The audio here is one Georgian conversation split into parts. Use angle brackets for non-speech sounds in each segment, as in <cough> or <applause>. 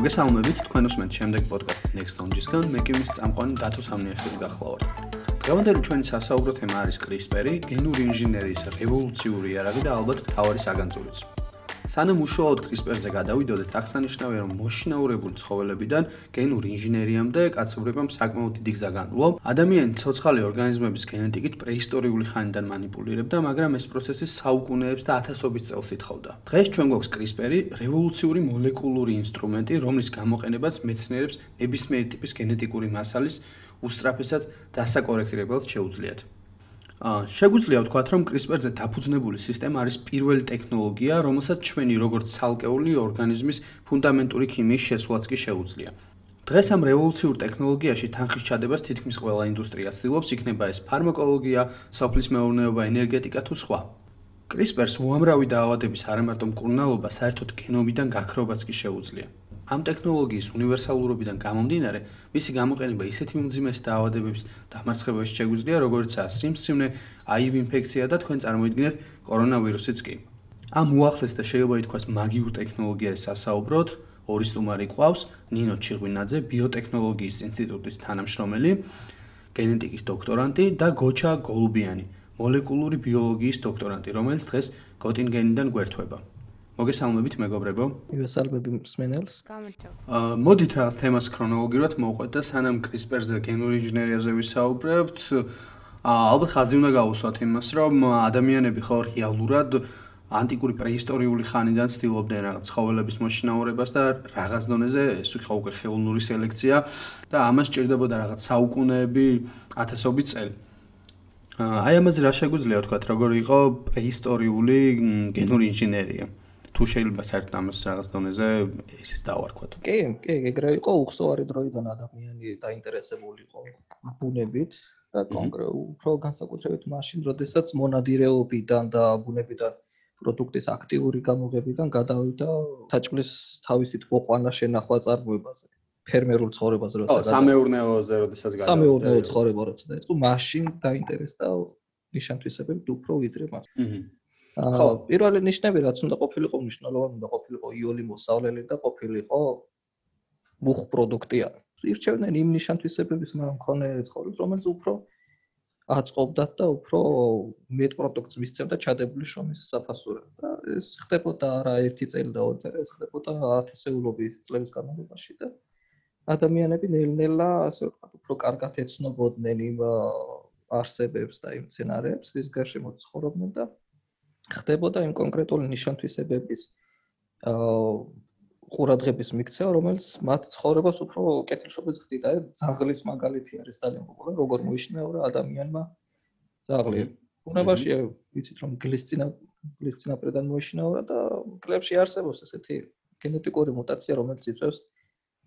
მოგესალმებით თქვენ უსმენთ შემდეგ პოდკასტ Next Stage-ისგან, მე კი მის წამყვანი დათო სამნიაშვილი გახლავართ. დღევანდელი ჩვენი სასაუბრო თემა არის CRISPR-ი, გენური ინჟინერიის რევოლუციური იარაღი და ალბათ თავარი საგანძურიც. სანამ უშუალოდ CRISPR-ზე გადავიდოდეთ, აღსანიშნავია, რომ მოშინაურებულ ცხოველებიდან გენურ ინჟინერიამდე კაცობრიობამ საკმაოდ დიდი გზა განვლო. ადამიანი ცოცხალი ორგანიზმების გენეტიკით პრეისტორიული ხანიდან манипულირებდა, მაგრამ ეს პროცესი საუკუნეებს და ათასობით წელს ითხოვდა. დღეს ჩვენ გვაქვს CRISPR-ი, რევოლუციური მოლეკულური ინსტრუმენტი, რომლის გამოყენებაც მეცნიერებს ნებისმიერი ტიპის გენეტიკური მასალის უსტრაფესად დასაკორექტირებელს შეუძლიათ. შეგვიძლია ვთქვათ, რომ CRISPR-ზე დაფუძნებული სისტემა არის პირველი ტექნოლოგია, რომელსაც ჩვენი როგორც ცალკეული ორგანიზმის ფუნდამენტური ქიმიის შესვლაც კი შეუძლია. დღეს ამ რევოლუციურ ტექნოლოგიაში თანხის ჩადებას თითქმის ყველა ინდუსტრია ცდილობს, იქნება ეს ფარმაკოლოგია, სოფლის მეურნეობა, ენერგეტიკა თუ სხვა. CRISPR-ს უამრავი დაავადების არამარტო მკურნალობა, საერთოდ გენომიდან გაქრობაც კი შეუძლია. ამ ტექნოლოგიის უნივერსალურობიდან გამომდინარე, მისი გამოყენება ისეთი უმძიმესი დაავადებების დამარცხებაში შეგვიძლია, როგორიცაა სიმსივნე, HIV ინფექცია და თქვენ წარმოიდგინეთ კორონავირუსიც კი. ამ უახლეს და შეიძლება ითქვას მაგიურ ტექნოლოგიას სასაუბროთ, ორი სტუმარი ყავს, ნინო ჩიღვინაძე, ბიოტექნოლოგიის ინსტიტუტის თანამშრომელი, გენეტიკის დოქტორანტი და გოჩა გოლუბიანი, მოლეკულური ბიოლოგიის დოქტორანტი, რომელიც დღეს გოტინგენიდან გვერდება. მოგესალმებით მეგობრებო. მოგესალმები მსმენელს. გამარჯობა. აა მოდით რაღაც თემას ქრონოლოგიურად მოვყვეთ და სანამ CRISPR-ზე გენური ინჟინერიაზე ვისაუბრებთ, აა ალბათ ხაზი უნდა გავუსვათ იმას, რომ ადამიანები ხო რეალურად ანტიკური პრეისტორიული ხანიდან ცდილობდნენ რაღაც ცხოველების მოშინაურებას და რაღაც დონეზე ეს ხო უკვე ხელოვნური სელექცია და ამას ჭირდებოდა რაღაც საუკუნეები, ათასობით წელი. აი ამაზე რა შეგვიძლია ვთქვა, როგორი იყო პრეისტორიული გენური ინჟინერია? თუ შეიძლება საერთოდ ამას რაღაც დონეზე ესეც დავარქვათ. კი, კი, ეგრე იყო უხსოვარი დროიდან ადამიანი დაინტერესებული იყო ბუნებით და კონკრეტულად უფრო განსაკუთრებით მაშინ, როდესაც მონადირეობიდან და ბუნებიდან პროდუქტის აქტიური გამოღებიდან გადავიდა საჭმლის თავისით მოყვანა შენახვა წარმოებაზე. ფერმერულ ცხოვრებაზე როცა გადავიდა. სამეურნეოზე როდესაც გადავიდა. სამეურნეო ცხოვრება როცა დაიწყო, მაშინ დაინტერესდა ნიშანთვისებები უფრო ვიდრე მას. აჰა. ხო, პირველი ნიშნები რაც უნდა ყოფილიყო მნიშვნელოვანი უნდა ყოფილიყო იოლი მოსავლელი და ყოფილიყო მუხ პროდუქტია. ირჩევდნენ იმ ნიშანთვისებების მქონე ცხოვრებას, რომელიც უფრო აწყობდათ და უფრო მეტ პროდუქტს მისცემდა ჩადებული შრომის საფასურად. და ეს ხდებოდა რა ერთი წელი და ორი წელი, ეს ხდებოდა ათასეულობით წლების განმავლობაში და ადამიანები ნელ-ნელა ასე ვთქვათ, უფრო კარგად ეცნობოდნენ იმ არსებებს და იმ სცენარებს, ის გარშემო ცხოვრობდნენ და ხდებოდა იმ კონკრეტული ნიშანთვისებების აა ყურადღების მიქცევა, რომელიც მათ ცხოვრებას უფრო კეთილშობილს ხდიდა. ზაღლის მაგალითი არის ძალიან პოპულარი, როგორ მოიშნეურა ადამიანმა ზაღლი. უნებაში ვიცით რომ გლისცინა გლისცინაპრედან მოიშნეურა და კლებში არსებობს ესეთი გენეტიკური მუტაცია, რომელიც იწვევს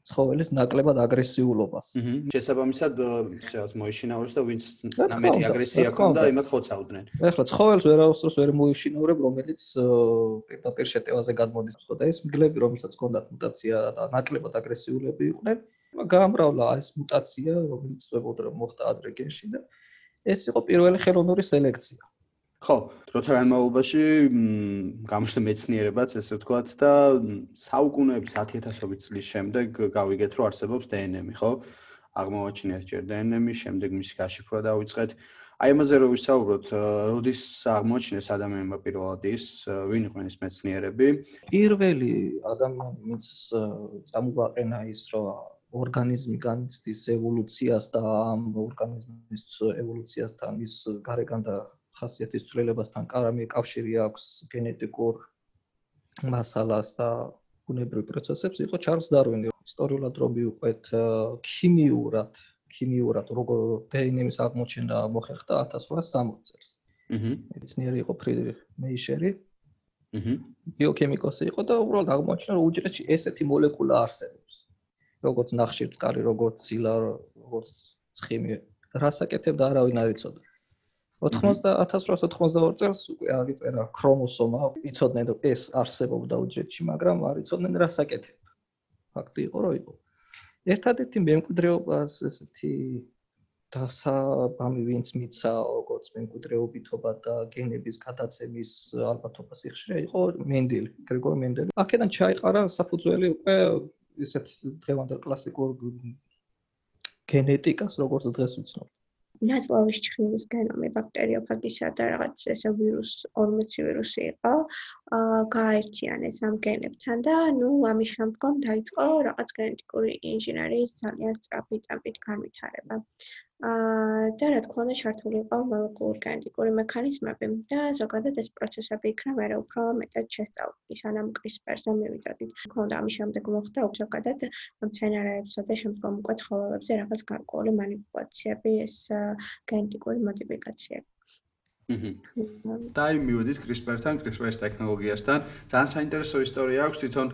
ცხოველის ნაკლებად აგრესიულობას. შესაბამისად, შეას მოიშინაურებს და ვინც ნამეტი აგრესია ქონდა, იმათ ხოცავდნენ. ეხლა ცხოველს ვერაუსდროს ვერ მოიშინაურებ, რომელიც პირდაპირ შეტევაზე გადმოდის, ხო და ეს მგლები, რომელსაც ქონდათ მუტაცია და ნაკლებად აგრესიულები იყვნენ, გაამრავლა ეს მუტაცია, რომელიც წვებოდა მოხდა ადრე გენში და ეს იყო პირველი ხელოვნური სელექცია. ხო, დროთა განმავლობაში გამოჩნდა მეცნიერებაც, ესე ვთქვათ და საუკუნეების 10000 წლის შემდეგ გავიგეთ, რომ არსებობს დნმ, ხო? აღმოვაჩინეთ ჯერ დნმ, შემდეგ მისი გაშიფრვა დაიწყეთ. აი ამაზე რო ვისაუბროთ, როდის აღმოჩნდეს ადამიანმა პირველად ის, ვინ იყვნენ ეს მეცნიერები? პირველი ადამიანი, ვინც წამოაყენა ის, რომ ორგანიზმი განიცდის ევოლუციას და ამ ორგანიზმის ევოლუციასთან ის გარეგან და ხასიათის ცვლილებასთან კარამი კავშირი აქვს გენეტიკურ მასალას და ბუნებრივ პროცესებს იყო ჩარლს დარვინი ისტორიულად რომ მიუყვეთ ქიმიურად ქიმიურად როგორ დნმ-ის აღმოჩენა მოხერხდა 1860 წელს. აჰა. მეცნიერი იყო ფრიდრიხ მეიშერი. აჰა. ბიოქიმიკოსი იყო და უბრალოდ აღმოჩნდა რომ უჯრედში ესეთი მოლეკულა არსებობს. როგორც ნახშირწყალი, როგორც ცილა, როგორც ცხიმი, რასაკეთებდა არავინ არ იცოდა. 1882 წელს უკვე აღიწერა ქრომოსომა, იცოდნენ რომ ეს არსებობდა უჯრედში, მაგრამ არ იცოდნენ რა საკეთებდა. ფაქტი იყო, რომ იყო. ერთადერთი მემკვიდრეობას ესეთი დასაბამი ვინც მიცა როგორც მემკვიდრეობითობა და გენების გადაცემის ალბათობას იხშრია იყო მენდელი, გრიგორ მენდელი. აქედან ჩაიყარა საფუძველი უკვე ისეთ დღევანდელ კლასიკურ გენეტიკას როგორც დღეს ვიცნობ. ნაწლავის ჭხილის გენომი ბაქტერიოფაგისა და რაღაც ესე ვირუს 40 ვირუსი იყო აა გააერთიანეს ამ გენებთან და ნუ ამის შემდგომ დაიწყო რაღაც გენეტიკური ინჟინერიის ძალიან სწრაფი ტემპით განვითარება. და რა თქმა უნდა ჩართულიყო მოლეკულურ გენეტიკური მექანიზმები და ზოგადად ეს პროცესები იქნა მერე უფრო მეტად შესწავლილი სანამ CRISPR-ზე მივიდოდით. თქმა უნდა ამის შემდეგ მოხდა ზოგადად მცენარეებსა და შემდგომ უკვე ცხოველებზე რაღაც გარკვეული манипуляციები ეს გენეტიკური მოდიფიკაციები. და აი მივედით CRISPR-თან, CRISPR-ის ტექნოლოგიასთან. ძალიან საინტერესო ისტორია აქვს თვითონ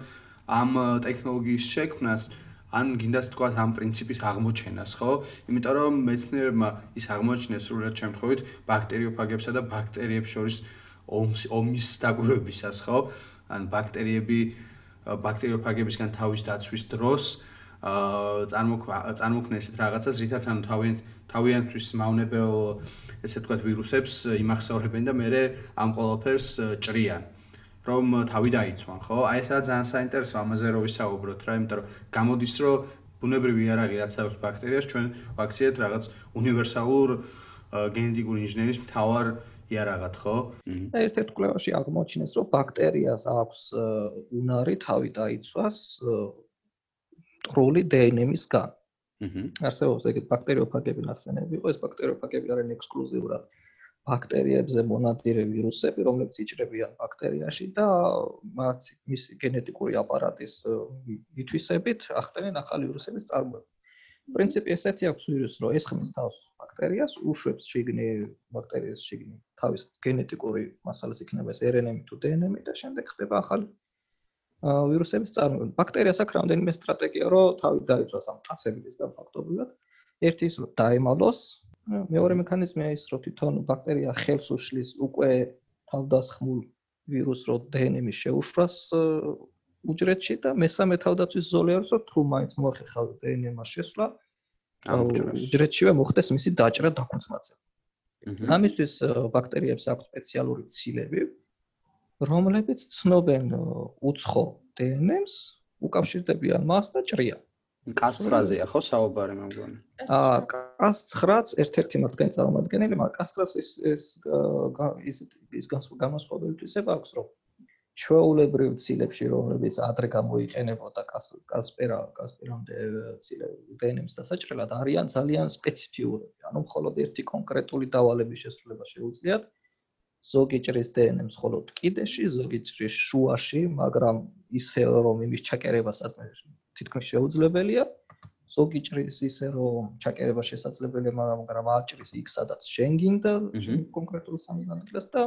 ამ ტექნოლოგიის შექმნას. აა ან გინდას თქვა ამ პრინციპის აღმოჩენას, ხო? იმიტომ რომ მეცნიერებმა ის აღმოჩნეს სრულად შემთხვევით ბაქტერიოფაგებსა და ბაქტერიებს შორის ომის ომის დაკვირვებისას, ხო? ან ბაქტერიები ბაქტერიოფაგებისგან თავის დაცვის დროს აა წარმოქმნეს ესეთ რაღაცას, რითაც ანუ თავიანთ თავიანთვის მავნებელ ესე თქვა ვირუსებს იმახსოვრებენ და მე ამ ყველაფერს ჭრიან. რომ თავი დაიცვან, ხო? აი ესაა ძალიან საინტერესო ამაზე რო ვისაუბროთ რა, იმიტომ რომ გამოდის რომ ბუნებრივი იარაღი რაც აქვს ბაქტერიას, ჩვენ ვაქციეთ რაღაც უნივერსალურ გენეტიკურ ინჟინერიის მთავარ იარაღად, ხო? და ერთ-ერთ კვლევაში აღმოჩნეს, რომ ბაქტერიას აქვს უნარი თავი დაიცვას ტრული დნმ-ისგან. აჰა. არსებობს ეგეთ ბაქტერიოფაგები ნახსენები, იყო ეს ბაქტერიოფაგები არიან ექსკლუზიურად ბაქტერიებზე მონადირე ვირუსები, რომლებიც იჭრებიან ბაქტერიაში და მათ მისი გენეტიკური აპარატის მითვისებით ახდენენ ახალი ვირუსების წარმოება. პრინციპი ესეთი აქვს ვირუსს, რომ ესხმის თავს ბაქტერიას, უშვებს შიგნი ბაქტერიის შიგნი თავის გენეტიკური მასალის იქნება ეს RNA თუ DNA და შემდეგ ხდება ახალი ვირუსების წარმოება. ბაქტერიას აქვს რამდენიმე სტრატეგია, რომ თავი დაიცვას ამ წასებიდან ფაქტობრივად. ერთი ის რომ დაემალოს მეორე მექანიზმია ის, რომ თვითონ ბაქტერია ხელს უშლის უკვე თავდასხმულ ვირუსს, რომ დნმ-ი შეუშვას უჯრედში და მესამე თავდაცვის ზოლი არის, რომ თუ მაინც მოახერხავ დნმ-ს შესვლა, უჯრედშივე მოხდეს მისი დაჭრა დაქუცმაცება. ამისთვის ბაქტერიებს აქვს სპეციალური ცილები, რომლებიც ცნობენ უცხო დნმ-ს, უკავშირდებიან მას და ჭრიან. კასტრაზეა ხო საუბარი მე მგონი. აა კასტრაც ერთ-ერთი მათგანი წარმომადგენელი, მაგრამ კასტრას ის ეს ის ის განსხვავებელთვისება აქვს, რომ ჩვეულებრივ ცილებში, რომლებიც ადრე გამოიყენებოდა კასპერა, კასპერამდე დნმ-ს დასაჭრელად არიან ძალიან სპეციფიურები. ანუ მხოლოდ ერთი კონკრეტული დავალების შესრულება შეუძლიათ. ზოგი ჭრის დნმ-ს მხოლოდ კიდეში, ზოგი ჭრის შუაში, მაგრამ ისე რომ იმის ჩაკერებასაც თითქმის შეუძლებელია. ზოგი ჭრის ისე რომ ჩაკერება შესაძლებელია, მაგრამ მაგრამ აჭრის იქ სადაც შენ გინდა კონკრეტულ სამიზნად და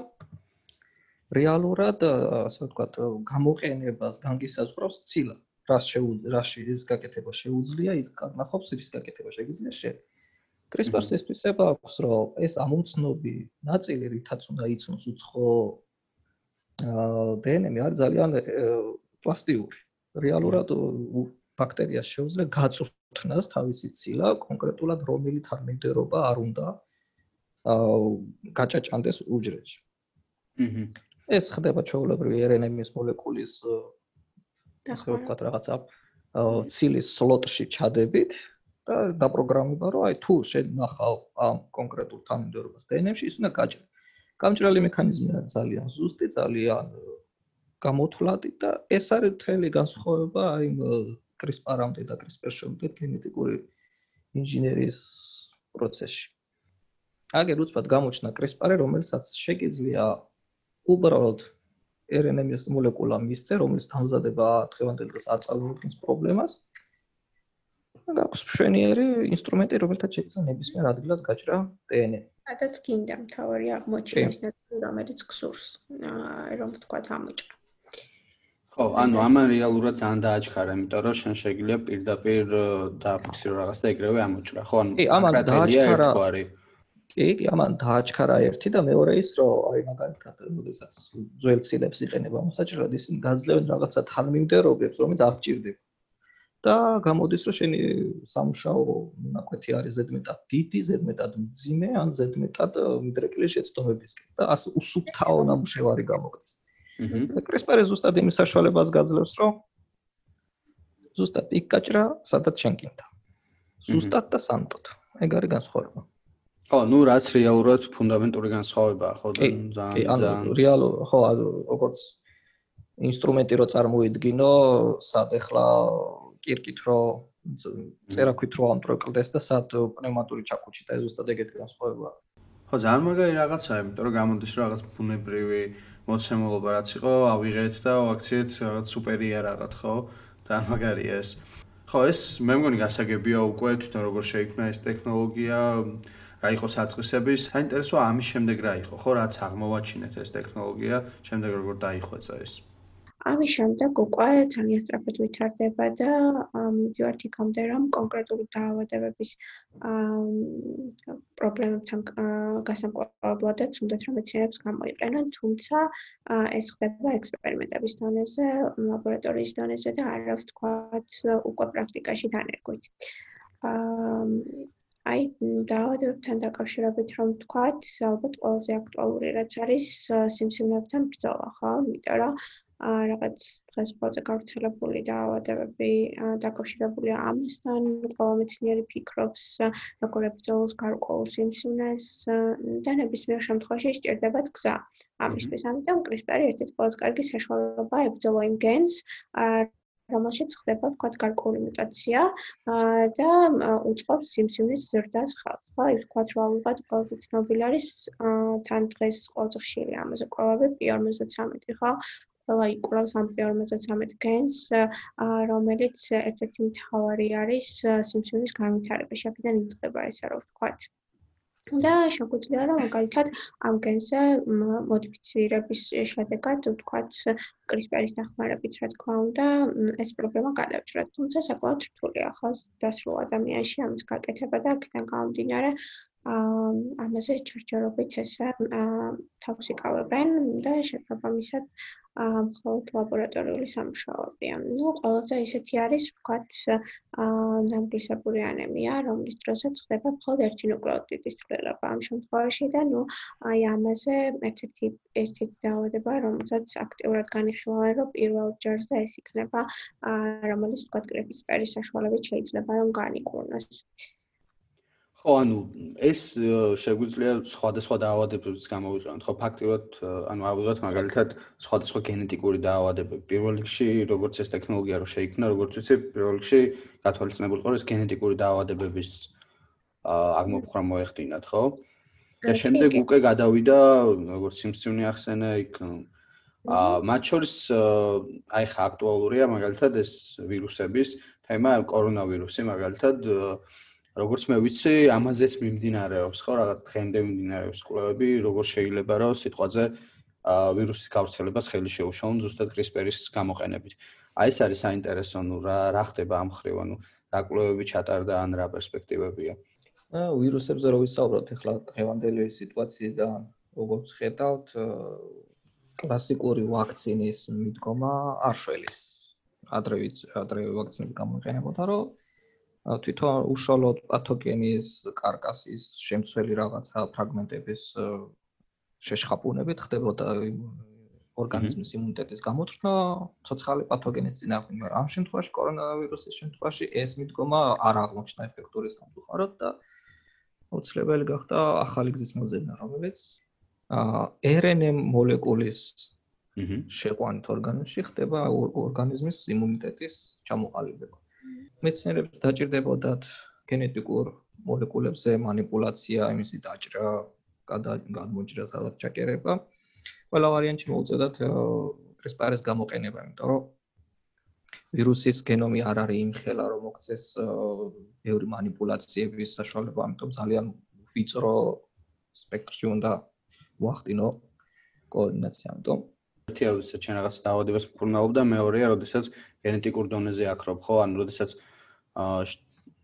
რეალურად ასე ვთქვათ, გამოყენებას განგისაზღვრავს ცილა. რას რაში ის გაკეთება შეუძლია, ის კარნახობს ის გაკეთება შეგიძლია შე. CRISPR-ს ეს თვისება აქვს, რომ ეს ამოცნობი ნაწილი, რითაც უნდა იცნოს უცხო აა დნმ არის ძალიან პლასტიური. რეალურად ბაქტერიას შეუძლია გაწვრთნას თავისი ცილა კონკრეტულად რომელი თარმიდერობა არ უნდა აა გაჭაჭანდეს უჯრედში. აჰა. ეს ხდება ჩვეულებრივი RNA-ის მოლეკულის ასე ვთქვათ რაღაცა ცილის სლოტში ჩადებით და დაპროგრამება რომ აი თუ შენ ნახავ ამ კონკრეტულ თარმიდერობას DNF-ში ის უნდა გაჭრა. გამჭრელი მექანიზმია ძალიან ზუსტი, ძალიან გამოთვლადი და ეს არის მთელი განსხვავება აი CRISPR-ამდე და CRISPR-შემდე გენეტიკური ინჟინერიის პროცესში. აგერ უცბად გამოჩნდა CRISPR-ი, რომელსაც შეგიძლია უბრალოდ RNA-ის მოლეკულა მისცე, რომელიც დამზადება დღევანდელ დღეს არ წარმოადგენს პრობლემას. და გაქვს მშვენიერი ინსტრუმენტი, რომელთაც შეიძლება ნებისმიერ ადგილას გაჭრა DNA. სადაც გინდა მთავარი აღმოჩენის ნაწილი, რომელიც გსურს, რომ თქვა ამოჭრა. ხო, ანუ ამან რეალურად ძალიან დააჩქარა, იმიტომ რომ შენ შეგიძლია პირდაპირ დააფიქსირო რაღაც და ეგრევე ამოჭრა, ხო? ანუ ამან დააჩქარა. კი, კი, ამან დააჩქარა ერთი და მეორე ის, რომ აი მაგალითად, როდესაც ძველ ცილებს იყენება მოსაჭრელად, ისინი გაძლევენ რაღაცა თანმიმდევრობებს, რომელიც არ ჭირდება. და გამოდის, რომ შენი სამუშაო ნაკვეთი არის ზედმეტად დიდი, ზედმეტად მძიმე, ან ზედმეტად მიდრეკილი შეცდომებისკენ და ასე უსუფთავო ნამუშევარი გამოგდეს. აჰა. CRISPR ზუსტად იმის საშუალებას გაძლევს, რომ ზუსტად იქ გაჭრა, სადაც შენ გინდა. ზუსტად და სანტოდ. ეგ არის განსხვავება. ხო, ну, რაც რეალურად ფუნდამენტური განსხვავებაა, ხო, ძალიან კი, ანუ რეალურ, ხო, როგორც ინსტრუმენტი რო წარმოიდგინო, სად ეხლა კირკით რო წერაქვით რო ამტროკლდეს და სად პნევმატური ჩაკუჩი და ზუსტად ეგეთი განსხვავებაა. ხო, ძალიან მაგარი რაღაცაა, იმიტომ რომ გამოდის რაღაც ბუნებრივი მოცემულობა რაც იყო, ავიღეთ და ვაქციეთ რაღაც სუპერია რაღაც, ხო? ძალიან მაგარია ეს. ხო, ეს მე მგონი გასაგებია უკვე თვითონ როგორ შეიქმნა ეს ტექნოლოგია, რა იყო საწყისები. საინტერესოა ამის შემდეგ რა იყო, ხო, რაც აღმოვაჩინეთ ეს ტექნოლოგია, შემდეგ როგორ დაიხვეწა ეს. ამის შემდეგ უკვე ძალიან სწრაფად ვითარდება და მივიდივართ იქამდე, რომ კონკრეტული დაავადებების პრობლემებთან გასამკვლელობადაც უნდათ რომ მეცნიერებს გამოიყენონ, თუმცა ეს ხდება ექსპერიმენტების დონეზე, ლაბორატორიის დონეზე და არ ვთქვათ უკვე პრაქტიკაში დანერგვით. აი დაავადებებთან დაკავშირებით რომ ვთქვათ, ალბათ ყველაზე აქტუალური რაც არის სიმსივნეებთან ბრძოლა, ხო? იმიტომ რომ რაღაც დღეს ყველაზე გავრცელებული დაავადებები დაკავშირებულია ამასთან, ყველა მეცნიერი ფიქრობს, როგორ ებრძოლოს გარკვეულ სიმსივნეს და ნებისმიერ შემთხვევაში სჭირდებათ გზა. ამისთვის ამიტომ CRISPR ერთ-ერთი ყველაზე კარგი საშუალებაა ებრძოლო იმ გენს, რომელშიც ხდება ვთქვათ გარკვეული მუტაცია და უწყობს სიმსივნის ზრდას ხალხს. ხო, ის ვთქვათ რომ ალბათ ყველაზე ცნობილი არის თან დღეს ყველაზე ხშირი ამაზე კვლევები P53, ხო? ყველა იკვლევს ამ P53 გენს, რომელიც ერთ-ერთი მთავარი არის სიმსივნის განვითარებაში. აქედან იწყება ეს რა ვთქვათ. და შეგვიძლია რომ მაგალითად ამ გენზე მოდიფიცირების შედეგად ვთქვათ CRISPR-ის დახმარებით რა თქმა უნდა ეს პრობლემა გადავჭრათ. თუმცა საკმაოდ რთულია ხო დასრულ ადამიანში ამის გაკეთება და აქედან გამომდინარე ამაზე ჩერჩერობით ესე თავს იკავებენ და შესაბამისად აა მხოლოდ ლაბორატორიული სამუშაოებია. ნუ ყველაზე ისეთი არის, ვთქვათ, აა ნამგლისებური ანემია, რომლის დროსაც ხდება მხოლოდ ერთი ნუკლეოტიდის ცვლილება ამ შემთხვევაში და ნუ აი ამაზე ერთ-ერთი ერთ-ერთი დაავადება, რომელსაც აქტიურად განიხილავენ, რომ პირველ ჯერზე ეს იქნება, აა რომელიც ვთქვათ, კრეფის სპერის საშუალებით შეიძლება რომ განიკურნოს. ხო, ანუ ეს შეგვიძლია სხვადასხვა დაავადებების გამოვიყენოთ, ხო, ფაქტიურად, ანუ ავიღოთ მაგალითად სხვადასხვა გენეტიკური დაავადებები. პირველ რიგში, როგორც ეს ტექნოლოგია რო შეიქმნა, როგორც ვიცი, პირველ რიგში გათვალისწინებული ყო ეს გენეტიკური დაავადებების აღმოფხვრა მოეხდინათ, ხო? და შემდეგ უკვე გადავიდა, როგორც სიმსივნე ახსენე, იქ აა მათ შორის აი ხა აქტუალურია მაგალითად ეს ვირუსების თემა, კორონავირუსი მაგალითად როგორც მე ვიცი, ამაზეც მიმდინარეობს, ხო, რაღაც დღემდე მიმდინარეობს კვლევები, როგორ შეიძლება რომ სიტყვაზე ვირუსის გავრცელებას ხელი შეუშალონ ზუსტად CRISPR-ის გამოყენებით. აი ეს არის საინტერესო, ნუ რა რა ხდება ამ ხრივ, ანუ რა კვლევები ჩატარდა ან რა პერსპექტივებია. აა ვირუსებზე რო ვისაუბროთ, ახლა დღევანდელი სიტუაციიდან როგორც ხედავთ, კლასიკური ვაქცინის მიდგომა არ შველის. ადრე ადრე ვაქცინები გამოიყენებოდა, რომ თვითონ უშუალოდ პათოგენის კარკასის შემცველი რაღაცა ფრაგმენტების შეშხაპუნებით ხდებოდა ორგანიზმის იმუნიტეტის გამოწვნა ცოცხალი პათოგენის წინააღმდეგ, მაგრამ ამ შემთხვევაში კორონავირუსის შემთხვევაში ეს მიდგომა არ აღმოჩნდა ეფექტური სამწუხაროდ და უცლებელი გახდა ახალი გზის მოძებნა, რომელიც RNA მოლეკულის შეყვანით ორგანიზმში ხდება ორგანიზმის იმუნიტეტის ჩამოყალიბება. მეცნიერებს დაჭირდებოდათ გენეტიკურ მოლეკულებზე манипуляция, იმისი დაჭრა, გადმოჭრა, გადაჭაკერება. ყველა ვარიანტში მოუწოდათ э, CRISPR-ის გამოყენება, იმიტომ რომ ვირუსის გენომი არ არის იმხელა, რომ მოქცეს э, ბევრი манипуляციების საშუალება, ამიტომ ძალიან ვიწრო სპექტრში უნდა უახდინო კოორდინაცია, ამიტომ ერთი არის ჩვენ რაღაც დაავადებას მკურნალობ და მეორეა, როდესაც გენეტიკურ დონეზე აკრობ, ხო? ანუ როდესაც აა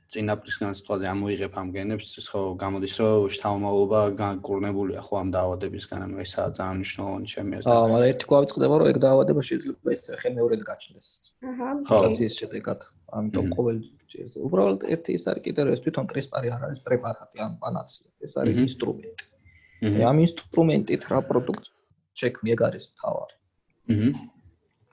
წინაპრისგან სიტყვაზე ამოიღებ ამ გენებს, ხო გამოდის, რომ შთამომავლობა განკურნებულია ხო ამ დაავადებისგან, ანუ ესაა ძალიან მნიშვნელოვანი ჩემი აზრით. აა, მაგრამ ერთი კვავი წდება, რომ ეგ დაავადება შეიძლება ეს ხე მეორედ გაჩნდეს. აჰა. ხო, ის შედეგად. ამიტომ ყოველ ჯერზე უბრალოდ ერთი ის არის კიდე, რომ ეს თვითონ კრესპარი არ არის პრეპარატი, ან პანაცია. ეს არის ინსტრუმენტი. ამ ინსტრუმენტით რა პროდუქტი შექმნი ეგ არის თავარი. აჰა.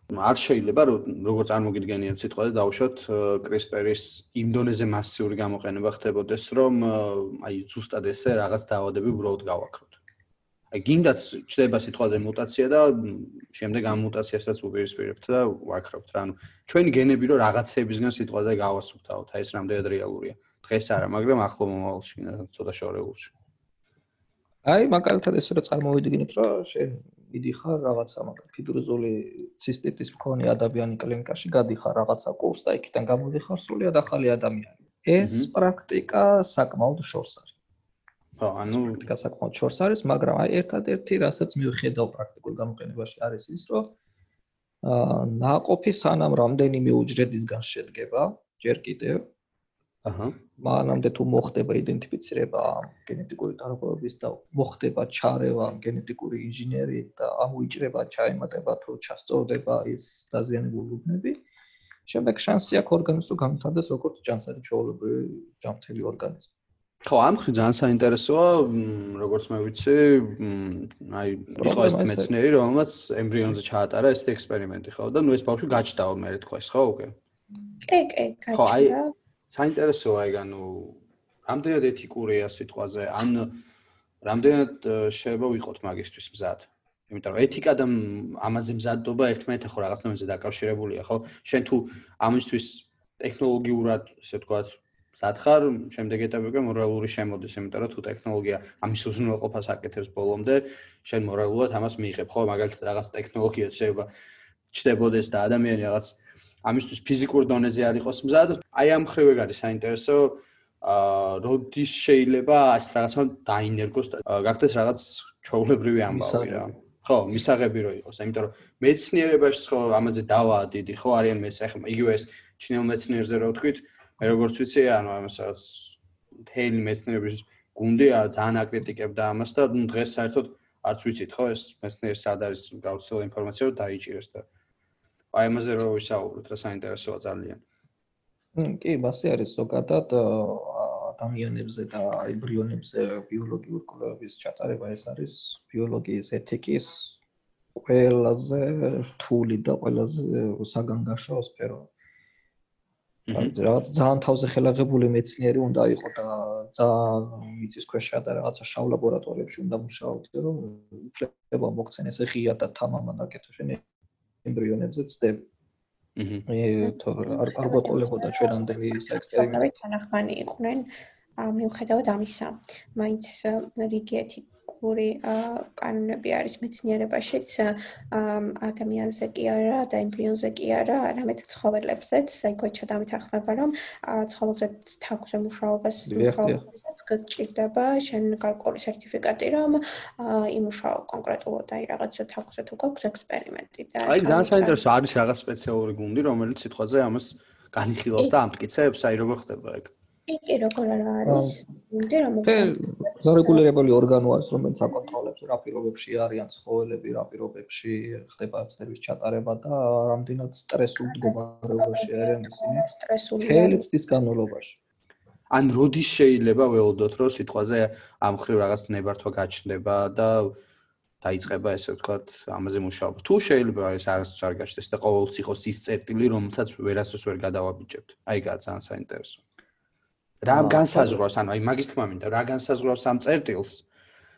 არ შეიძლება როგორც წარმოგიდგენიათ სიტყვაზე დავუშვათ CRISPR-ის იმ დონეზე მასიური გამოყენება ხდებოდეს, რომ აი ზუსტად ესე რაღაც დაავადები უბრალოდ გავაქროთ. აი გინდაც ჩდება სიტყვაზე მუტაცია და შემდეგ ამ მუტაციასაც უპირისპირებთ და ვაქრობთ რა. ანუ ჩვენი გენები რო რაღაცეებისგან სიტყვაზე გავასუფთავთ, აი ეს რამდენად რეალურია. დღეს არა, მაგრამ ახლო მომავალში ცოტა შორეულში. აი მაგალითად ესე რომ წარმოვიდგინეთ, რომ შენ იდიხარ რაღაცა მაგ ფიბროზული ცისტიტის მქონე ადამიანი კლინიკაში გადიხარ რაღაცა კურს და იქიდან გამოდიხარ სრულიად ახალი ადამიანი. ეს პრაქტიკა საკმაოდ შორს არის. ხო, ანუ პრაქტიკა საკმაოდ შორს არის, მაგრამ აი ერთადერთი, რასაც მივხედავ პრაქტიკულ გამოყენებაში არის ის, რომ აა ناقოფი სანამ რამდენიმე უჯრედისგან შედგება, ჯერ კიდევ აჰა. მანამდე თუ მოხდება იდენტიფიცირება გენეტიკური დარღვევების და მოხდება ჩარევა გენეტიკური ინჟინერიით და ამოიჭრება, ჩაემატება თუ ჩასწორდება ის დაზიანებული უბნები, შემდეგ შანსი აქვს ორგანიზმს თუ გამთარდეს როგორც ჯანსაღი ჩვეულებრივი ჯანმრთელი ორგანიზმი. ხო, ამ ხრი ძალიან საინტერესოა, როგორც მე ვიცი, აი, იყო ეს მეცნიერი, რომელმაც ემბრიონზე ჩაატარა ეს ექსპერიმენტი, ხო, და ნუ ეს ბავშვი გაჩნდა მე თქვა ის, ხო, უკვე? კი, კი, გაჩნდა. ხო, აი, საინტერესოა ეგ ანუ რამდენად ეთიკურია სიტყვაზე? ან რამდენად შეიძლება ვიყოთ მაგისტრის მზად? იმიტომ რომ ეთიკა და ამაზე მზადობა ერთმანეთთან ხო რაღაცნაირად დაკავშირებულია ხო? შენ თუ ამისთვის ტექნოლოგიურად ესე ვთქვათ მზად ხარ შემდეგ ეტაპებში მორალური შემოდის იმიტომ რომ თუ ტექნოლოგია ამის უზრუნველყოფას აკეთებს ბოლომდე შენ მორალურად ამას მიიღებ ხო? მაგალითად რაღაც ტექნოლოგიას შეიძლება ჩდებოდეს და ადამიანი რაღაც ამისთვის ფიზიკურ დონეზე არ იყოს მზად. აი ამ ხრივ ეგ არის საინტერესო. აა როდის შეიძლება ასე რაღაცა დაინერგოს და გახდეს რაღაც ჩაულებრივი ამბავი რა. ხო, მისაღები რო იყოს, იმიტომ რომ მეცნიერებაში ხო ამაზე დავა დიდი ხო არიან მე ახლა იგივე ეს ჩინელ მეცნიერზე რო ვთქვით, მე როგორც ვიცი, ანუ ამას რაღაც თელი მეცნიერების გუნდი ძალიან აკრიტიკებდა ამას და დღეს საერთოდ არც ვიცით ხო ეს მეცნიერი სად არის გავრცელებული ინფორმაცია რომ დაიჭირეს და აი ამაზე რო ვისაუბროთ, რა საინტერესოა ძალიან. კი, მასე არის ზოგადად ადამიანებზე და ემბრიონებზე ბიოლოგიურ კვლევების ჩატარება ეს არის ბიოლოგიის ეთიკის ყველაზე რთული და ყველაზე საგანგაშო სფერო. რაღაც ძალიან თავზე ხელაღებული მეცნიერი უნდა იყო და ძალიან მიწის ქვეშა და რაღაცა შავ ლაბორატორიებში უნდა მუშაობდე რომ უფლება მოგცენ ესე ღია და თამამად აკეთო შენ ემბრიონებზე ცდები. აჰა. მე თორ არ არ გვეყოლებოდა ჩვენამდე ის ექსპერიმენტი. თანახმანი იყვნენ მიუხედავად ამისა. მაინც რიგი ეთიკური კანონები არის მეცნიერებაშიც ადამიანზე კი არა და ემბრიონზე კი არა, არამედ ცხოველებზეც. გოჩა დამეთახმება რომ ცხოველზე თაგვზე მუშაობას მუშაობას გჭირდება შენ გარკვეული სერტიფიკატი რომ იმუშაო კონკრეტულად აი რაღაცა თაგვზე თუ გაქვს ექსპერიმენტი და აი ძალიან საინტერესო არის რაღაც სპეციალური გუნდი რომელიც სიტყვაზე ამას განიხილავს და ამტკიცებს აი როგორ ხდება ეგ კი როგორ არის გუნდი რომელიც რეგულირებული ორგანო არის რომელიც აკონტროლებს რა პირობებში არიან ცხოველები რა პირობებში ხდება ცდების ჩატარება და რამდენად სტრესულ მდგომარეობაში არიან ისინი სტრესული თელი წლის განმავლობაში ან როდის შეიძლება ველოდოთ, რომ სიტყვაზე ამ ხრივ რაღაც ნებართვა გაჩნდება და დაიწყება ესე ვთქვათ, ამაზე მუშაობა. თუ შეიძლება ეს არასდროს არ გაჩნდეს და ყოველთვის იყოს ის წერტილი, რომელსაც ვერასდროს ვერ გადავაბიჯებთ. აი გა ძალიან საინტერესო. რა განსაზღვრავს, ანუ აი მაგის თქმა მინდა, რა განსაზღვრავს ამ წერტილს?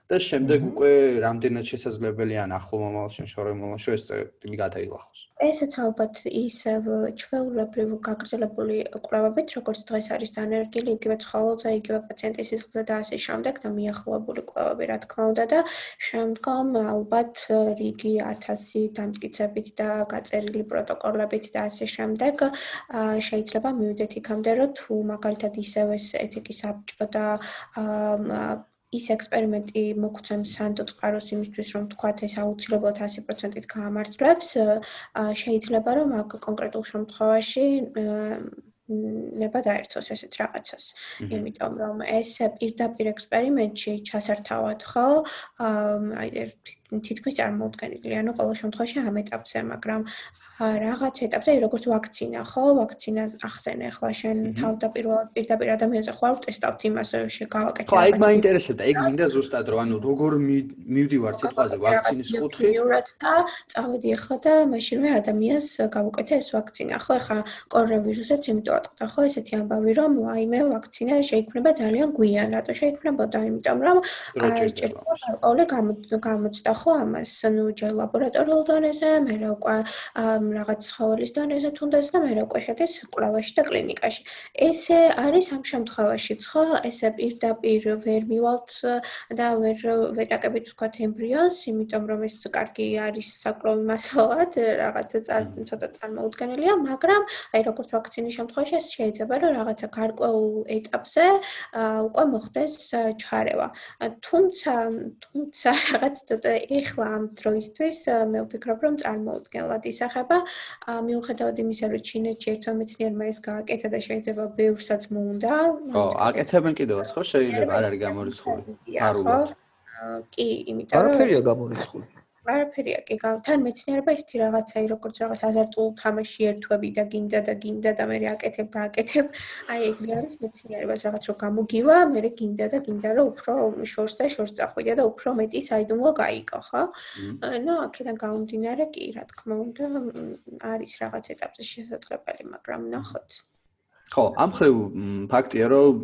და შემდეგ უკვე რამდენად შესაძლებელია ახლო მომავალში შორემოლაში ეს წერტილი გადაილახოს. ესეც ალბათ ისევ ჩვეულებრივ გაგრძელებული კვლევებით, როგორც დღეს არის დანერგილი, იგივე ცხოველზე, იგივე პაციენტის სისხლზე და ასე შემდეგ და მიახლოებული კვლევები, რა თქმა უნდა და შემდგომ ალბათ რიგი 1000 დამტკიცებით და გაწერილი პროტოკოლებით და ასე შემდეგ შეიძლება მივიდეთ იქამდე, რომ თუ მაგალითად ისევ ეს ეთიკის საბჭო და ის ექსპერიმენტი მოგცემს სანდო წყაროს იმისთვის რომ თქვათ ეს აუცილებლად 100%-ით გაამართლებს. შეიძლება რომ აქ კონკრეტულ შემთხვევაში ნება დაერთოს ესეთ რაღაცას. იმიტომ რომ ეს პირდაპირ ექსპერიმენტში ჩასართავად ხო? აი თითქმის წარმოუდგენელი, ანუ ყოველ შემთხვევაში ამ ეტაპზე, მაგრამ რაღაც ეტაპზე, როგორც ვაქცინა, ხო, ვაქცინას ახსენ ახლა შენ თავდაპირველად პირდაპირ ადამიანზე ხარ ტესტავთ იმას, შეგავაკეთე. ხო, ეგ მაინტერესებდა, ეგ მინდა ზუსტად რომ ანუ როგორ მივდივარ სიტყვაზე ვაქცინის კუთხით. მიურად და წავედი ახლა და მაშინვე ადამიანს გავუკეთე ეს ვაქცინა, ხო, ახლა კორონავირუსიც იმიტომ ატყდა, ხო, ესეთი ამბავი რომ ვაიმე ვაქცინა შეიქმნება ძალიან გვიან, რატო შეიქმნებოდა? იმიტომ რომ ჭირდება გარკვეული გამოწდა ხო ამას, ну, ჯერ ლაბორატორიულ დონეზე, მე რა უკვე რაღაც ცხოველის დონეზე თუნდაც და მე რა უკვე შედის კვლევაში და კლინიკაში. ესე არის ამ შემთხვევაში, ხო? ესე პირდაპირ ვერ მივალთ და ვერ ვეტაკებით თქვა ემბრიონს, იმიტომ რომ ეს კარგი არის საკვლევი მასალად, რაღაცა ცოტა წარმოუდგენელია, მაგრამ აი როგორც ვაქცინის შემთხვევაში ეს შეიძლება რომ რაღაცა გარკვეულ ეტაპზე უკვე მოხდეს ჩარევა. თუმცა თუმცა <laughs> რაღაც ცოტა ეხლა ამ დროისთვის მე ვფიქრობ რომ წარმოუდგენლად ისახება. მიუხედავად იმისა რომ ჩინეთში ერთმა მეცნიერმა ეს გააკეთა და შეიძლება ბევრსაც მოუნდა ხო აკეთებენ კიდევაც ხო? შეიძლება არ არის გამორიცხული. არ უნდა კი იმიტომ რომ არაფერია გამორიცხული არაფერია კი თან მეცნიერება ისეთი რაღაცაი როგორც რაღაც აზარტულ თამაში ერთვები და გინდა და გინდა და მე აკეთებ და აკეთებ აი ეგრე არის მეცნიერებას რაღაც რო გამოგივა მე გინდა და გინდა რომ უფრო შორს და შორს წახვიდე და უფრო მეტი საიდუმლო გაიგო ხო ნუ აქედან გამომდინარე კი რა თქმა უნდა არის რაღაც ეტაპზე შესაძლებელი მაგრამ ნახოთ ხო ამ ხრივ ფაქტია რომ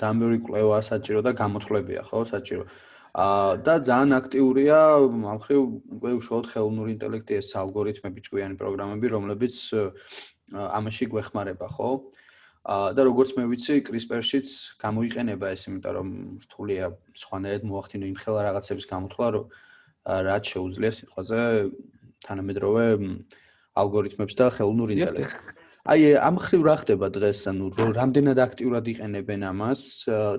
დამბური კვლევა საჭირო და გამოთვლებია ხო საჭირო და ძალიან აქტიურია ამ ხრივ უკვე უშუალოდ ხელოვნური ინტელექტი ეს ალგორითმები, ჭკვიანი პროგრამები, რომლებიც ამაში გვეხმარება, ხო? აა და როგორც მე ვიცი, CRISPR-შიც გამოიყენება ეს, იმიტომ რომ რთულია სხვანაირად მოახდინო იმ ხელა რაღაცების გამოთვლა, რომ რაც შეუძლია სიტყვაზე თანამედროვე ალგორითმებს და ხელოვნურ ინტელექტს. აი ამ ხრივ რა ხდება დღეს? ანუ რამდენად აქტიურად იყენებენ ამას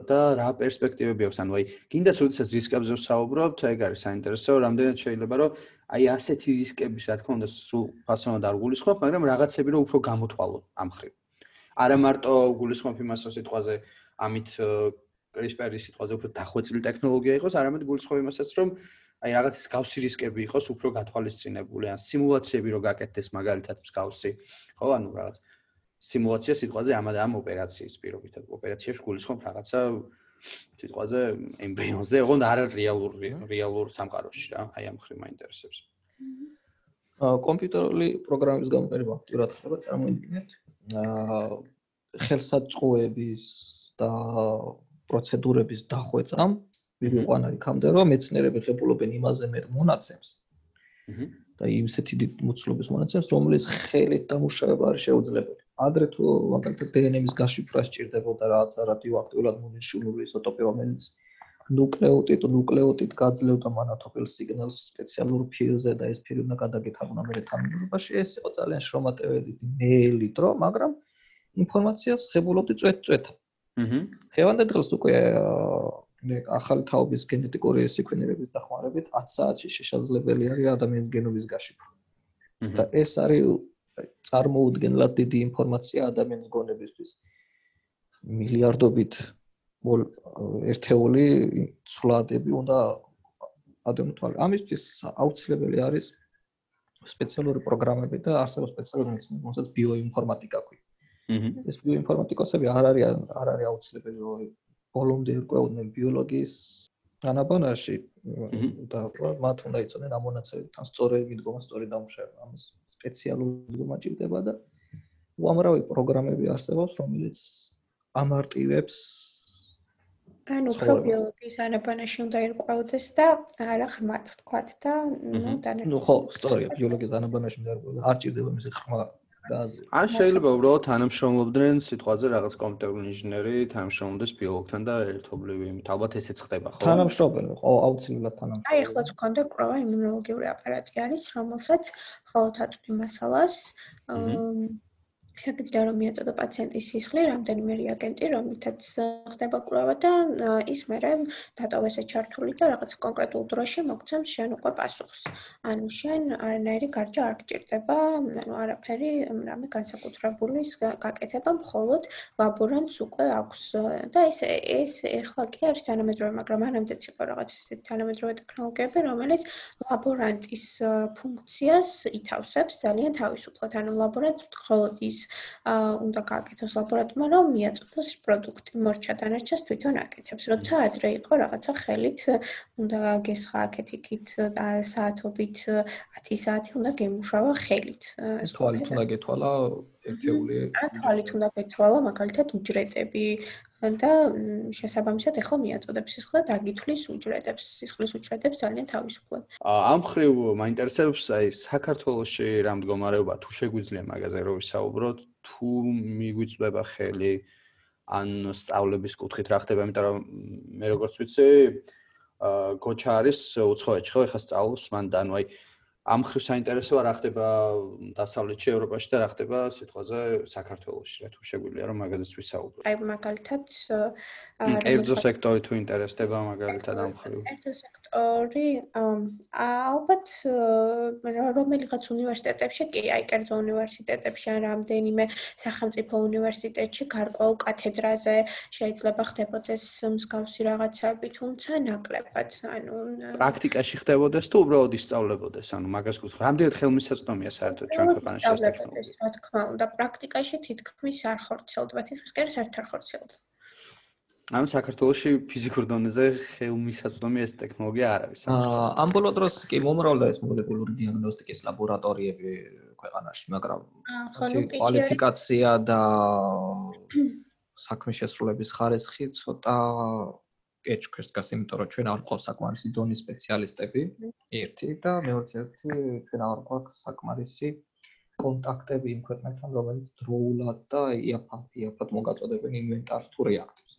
და რა პერსპექტივები აქვს? ანუ აი გინდა სულიცაც რისკებზე ვსაუბრობთ ეგ არის საინტერესო რამდენად შეიძლება რომ აი ასეთი რისკების რა თქმა უნდა სულ ფასონად არ გულისხმობ მაგრამ რაღაცები რომ უფრო გამოთვალო ამ ხრივ. არა მარტო გულისხმობ იმას რომ სიტყვაზე ამით CRISPR-ის სიტყვაზე უფრო დახვეწილი ტექნოლოგია იყოს არამედ გულისხმობ იმასაც რომ აი რაღაცის გავსი რისკები იყოს უფრო გათვალისწინებული ან სიმულაციები რო გაკეთდეს მაგალითად მსგავსი ხო ანუ რაღაც სიმულაცია სიტყვაზე ამ ამ ოპერაციის პირობითად ოპერაციაში გულისხმობ რაღაცა სიტყვაზე ემბრიონზე ოღონდ არა რეალურ რეალურ სამყაროში რა აი ამ ხრი მაინტერესებს. კომპიუტერული პროგრამების გამოყენება აქტიურად ხდება წარმოიდგინეთ? აა ხელსაწყოების და პროცედურების დახვეწამ ვიყვანა იქამდე რომ მეცნიერები ხებულობენ იმაზე მეტ მონაცემს. აჰა. და იმსეთი დიდ მოცულობის მონაცემს, რომელიც ხელით დამუშავება არ შეუძლებელი. ადრე თუ მაგალითად დნმ-ის გაშიფრვა სჭირდებოდა რაღაც რადიოაქტიურად მონიშნული იზოტოპი, რომელიც ნუკლეოტიდ ნუკლეოტიდ გაძლევდა მანათობელ სიგნალს სპეციალურ ფილზე და ეს ფილი უნდა გადაგეთაღვნა მე თანამდებობაში. ეს იყო ძალიან შრომატეველი მეილი დრო, მაგრამ ინფორმაციას ხებულობდი წვეთ-წვეთ. აჰა. ხევანდელ დღეს უკვე ახალი თაობის გენეტიკური სეკვენირების დახმარებით 10 საათში შესაძლებელი არის ადამიანის გენომის გაშიფრვა. და ეს არის წარმოუდგენლად დიდი ინფორმაცია ადამიანის გონებისთვის. მილიარდობით ერთეული ცვლადები უნდა ადამიანთვალ. ამისთვის აუცილებელი არის სპეციალური პროგრამები და არსებობს სპეციალური მეცნიერება, რომელსაც ბიოინფორმატიკა ქვია. ეს ბიოინფორმატიკოსები არ არის არ არის აუცილებელი ბოლომდე ყვეოდნენ ბიოლოგიის განაბანაში და მათ უნდა იცოდნენ ამ მონაცემებით თან სწორი მიდგომა, სწორი დამუშავება. ამის სპეციალური მიდგომა ჭირდება და უამრავი პროგრამები არსებობს, რომელიც ამარტივებს ანუ პრობიოლოგიის ანაბანაში უნდა ერკვეოდეს და არა ხმათ თქვათ და ნუ დანე ნუ ხო, სწორია, ბიოლოგიის ანაბანაში უნდა ერკვეოდეს. არ ჭირდება მისი ხმა ან შეიძლება უბრალოდ თანამშრომლობდნენ სიტყვაზე რაღაც კომპიუტერული ინჟინერი თანამშრომლობდეს ბიოლოგთან და ერთობლივი იმით ალბათ ესეც ხდება ხო? თანამშრომლობენ ხო აუცილებლად თანამშრომლობენ აი ახლა თქვენდა კროვა იმუნოლოგიური აპარატი არის რომელსაც ხოლმე აწვდი მასალას შეგიძლია რომ მიაწოდო პაციენტის სისხლი, რამდენიმე რეაგენტი, რომლითაც ხდება კვლევა და ის მერე დატოვეს ეჩართული და რაღაც კონკრეტულ დროში მოგცემს შენ უკვე პასუხს. ანუ შენ არანაირი გარჯა არ გჭირდება, ანუ არაფერი რამე განსაკუთრებული გაკეთება, მხოლოდ ლაბორანტს უკვე აქვს და ეს ეს ეხლა კი არის თანამედროვე, მაგრამ მანამდეც იყო რაღაც ისეთი თანამედროვე ტექნოლოგიები, რომელიც ლაბორანტის ფუნქციას ითავსებს ძალიან თავისუფლად. ანუ ლაბორანტს მხოლოდ ის უნდა გააკეთოს ლაბორატორია, რომ მიაწოდოს პროდუქტი. მორჩა დანარჩას თვითონ აკეთებს. როცა ადრე იყო რაღაცა ხელით უნდა გესხა აქეთ-იქით საათობით 10 საათი უნდა გემუშავა ხელით. ეს თვალით უნდა გეთვალა ერთეული. ა თვალით უნდა გეთვალა მაგალითად უჯრედები და შესაბამისად ახლა მიაწოდებს სისხლს და დაგითვლის უჯრედებს, სისხლის უჯრედებს ძალიან თავისუფლად. ამ ხრივ მაინტერესებს აი საქართველოსში რა მდგომარეობა თუ შეგვიძლია მაგაზე რო ვისაუბროთ, თუ მიგვიწვება ხელი ან სწავლების კუთხით რა ხდება, იმიტომ რომ მე როგორც ვიცი, აა გოჩა არის უცხოეთში, ხო, ეხლა სწავლობს მან და ანუ აი ამ ხრივ საინტერესოა რა ხდება დასავლეთში, ევროპაში და რა ხდება სიტყვაზე საქართველოში, რა თუ შეგვიძლია რომ მაგაზეც ვისაუბროთ. აი მაგალითად კერძო სექტორი თუ ინტერესდება მაგალითად ამ ხრივ. კერძო სექტორი ალბათ რომელიღაც უნივერსიტეტებში, კი, აი კერძო უნივერსიტეტებში ან რამდენიმე სახელმწიფო უნივერსიტეტში გარკვეულ კათედრაზე შეიძლება ხდებოდეს მსგავსი რაღაცები, თუმცა ნაკლებად, ანუ პრაქტიკაში ხდებოდეს თუ უბრალოდ ისწავლებოდეს, ანუ მაგას გულს რამდენად ხელმისაწვდომია საერთოდ ჩვენ ქვეყანაში ეს ტექნოლოგია? რა თქმა უნდა, პრაქტიკაში თითქმის არ ხორციელდება, თითქმის კი არ ხორციელდება. ანუ საქართველოსში ფიზიკურ დონეზე ხელმისაწვდომი ეს ტექნოლოგია არ არის. აა ამ ბოლო დროს კი მომრავლდა ეს მოლეკულური დიაგნოსტიკის ლაბორატორიები ქვეყანაში, მაგრამ კვალიფიკაცია და საქმის შესრულების ხარისხი ცოტა ეჭქვეს დგას, იმიტომ რომ ჩვენ არ ყავს საკმარისი დონის სპეციალისტები, ერთი და მეორე ერთი ჩვენ არ ყავს საკმარისი კონტაქტები იმ ქვეყნებთან, რომელიც დროულად და იაფად მოგაწოდებენ ინვენტარს თუ რეაქტებს.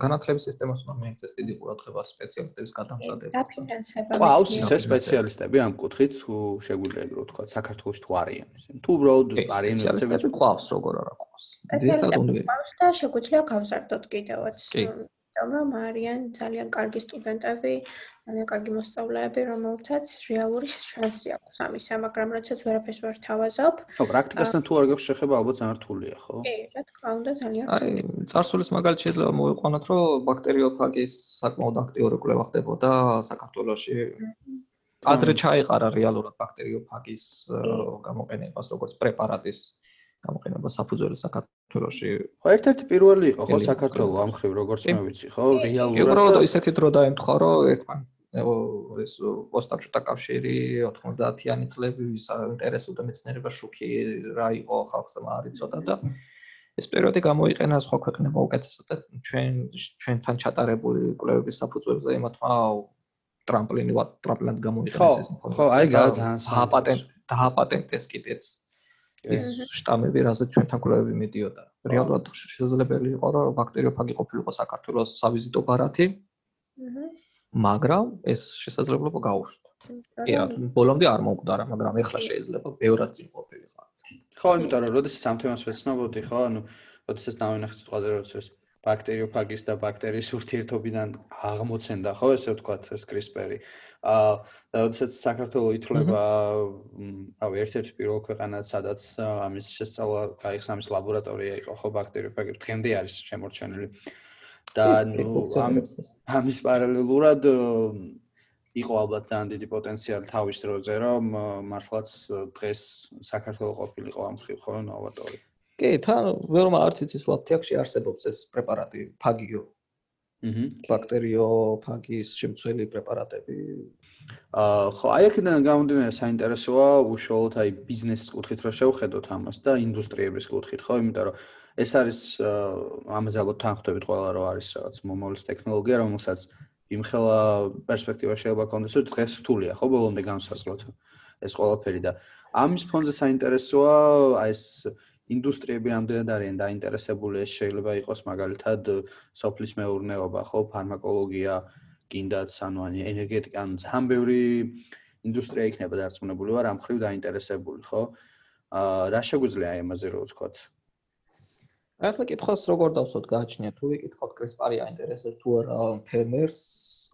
განათლების სისტემას უნდა მიეცეს დიდი ყურადღება სპეციალისტების გადამზადებას. დაფინანსება. ყავს ისე სპეციალისტები ამ კუთხით თუ შეგვიძლია ეგ რო თქვა, საქართველოს თუ არიან ისინი. თუ უბრალოდ არიან სპეციალისტები ყავს, როგორ არა ყავს. დიეტა უნდა და შეგვიძლია გავზარდოთ კიდევაც. კი. რომ არიან ძალიან კარგი სტუდენტები, ძალიან კარგი მოსწავლეები, რომელთაც რეალური შანსი აქვს ამისა, მაგრამ როდესაც ვერაფერს ვერ თავაზობ. ხო, პრაქტიკასთან თუ არ გაქვს შეხება, ალბათ ძალიან რთულია, ხო? კი, რა თქმა უნდა, ძალიან აი, წარსულის მაგალითი შეიძლება მოვიყვანოთ, რომ ბაქტერიოფაგის საკმაოდ აქტიური კვლევა ხდებოდა საქართველოში. ადრე ჩაიყარა რეალურად ბაქტერიოფაგის გამოყენებას როგორც პრეპარატის გამოყენება საფუძველი საქართველოში. ხო, ერთ-ერთი პირველი იყო ხო საქართველოს ამ ხრივ როგორც მე ვიცი, ხო, რეალურად. უბრალოდ ისეთი დრო დაემთხვა, რომ ერთმან ეს პოსტაბჭოთა კავშირი 90-იანი წლები ვის ინტერესობდა მეცნიერება შუქი რა იყო ხალხს მარიცოდა და ეს პერიოდი გამოიყენა სხვა ქვეყნებმა უკეთესად და ჩვენ ჩვენთან ჩატარებული კვლევების საფუძველზე იმათმა ტრამპლინი ტრამპლინად გამოიყენეს ეს ინფორმაცია. ხო, აი გააძან დააპატენტ დააპატენტეს კიდეც ეს შტამები, რასაც ჩვენთან კვლევები მიდიოდა. რეალურად შესაძლებელი იყო, რომ ბაქტერიოფაგი ყოფილიყო საქართველოს სავიზიტო ბარათი. მაგრამ ეს შესაძლებლობა გაუშვდა. კი რა, ბოლომდე არ მომკვდარა, მაგრამ ეხლა შეიძლება ბევრად წინ ყოფილიყო. ხო, იმიტომ რომ როდესაც ამ თემას ვეცნობოდი, ხო, ანუ როდესაც დავინახე სიტყვაზე, როდესაც ბაქტერიოფაგის და ბაქტერიის ურთიერთობიდან აღმოცენდა, ხო, ესე ვთქვათ, ეს CRISPR-ი. აა როდესაც საქართველოს ითვლება რავი ერთ-ერთი პირველ ქვეყანად სადაც ამის შესწავლა გაიხსნა ამის ლაბორატორია იყო ხო ბაქტერიოფაგი დღემდე არის შემორჩენილი. და ნუ ამ ამის პარალელურად იყო ალბათ ძალიან დიდი პოტენციალი თავის დროზე რომ მართლაც დღეს საქართველოს ყოფილიყო ამ ხრივ ხო ნოვატორი კი თან ვერმა არც იცის რომ აფთიაქში არსებობს ეს პრეპარატი ფაგიო. აჰა ბაქტერიო ფაგის შემცველი პრეპარატები. აა ხო აი აქედან გამომდინარე საინტერესოა უშუალოდ აი ბიზნესის კუთხით რომ შევხედოთ ამას და ინდუსტრიების კუთხით ხო? იმიტომ რომ ეს არის ამაზე ალბათ თანხმდებით ყველა რომ არის რაღაც მომავლის ტექნოლოგია რომელსაც იმხელა პერსპექტივა შეიძლება კონდეს რომ დღეს რთულია ხო? ბოლომდე განსაზღვროთ ეს ყველაფერი და ამის ფონზე საინტერესოა აი ეს ინდუსტრიები რამდენად არიან დაინტერესებული? ეს შეიძლება იყოს მაგალითად სოფლის მეურნეობა ხო? ფარმაკოლოგია კიდაც ანუ ან ენერგეტიკა ან ძალიან ბევრი ინდუსტრია იქნება დარწმუნებული ვარ ამ ხრივ დაინტერესებული ხო? აა რა შეგვიძლია აი ამაზე რო ვთქვათ? ახლა კითხავს როგორ დავსოთ გააჩნია თუ ვიკითხავთ კრესპარი აინტერესებს თუ არა ფერმერს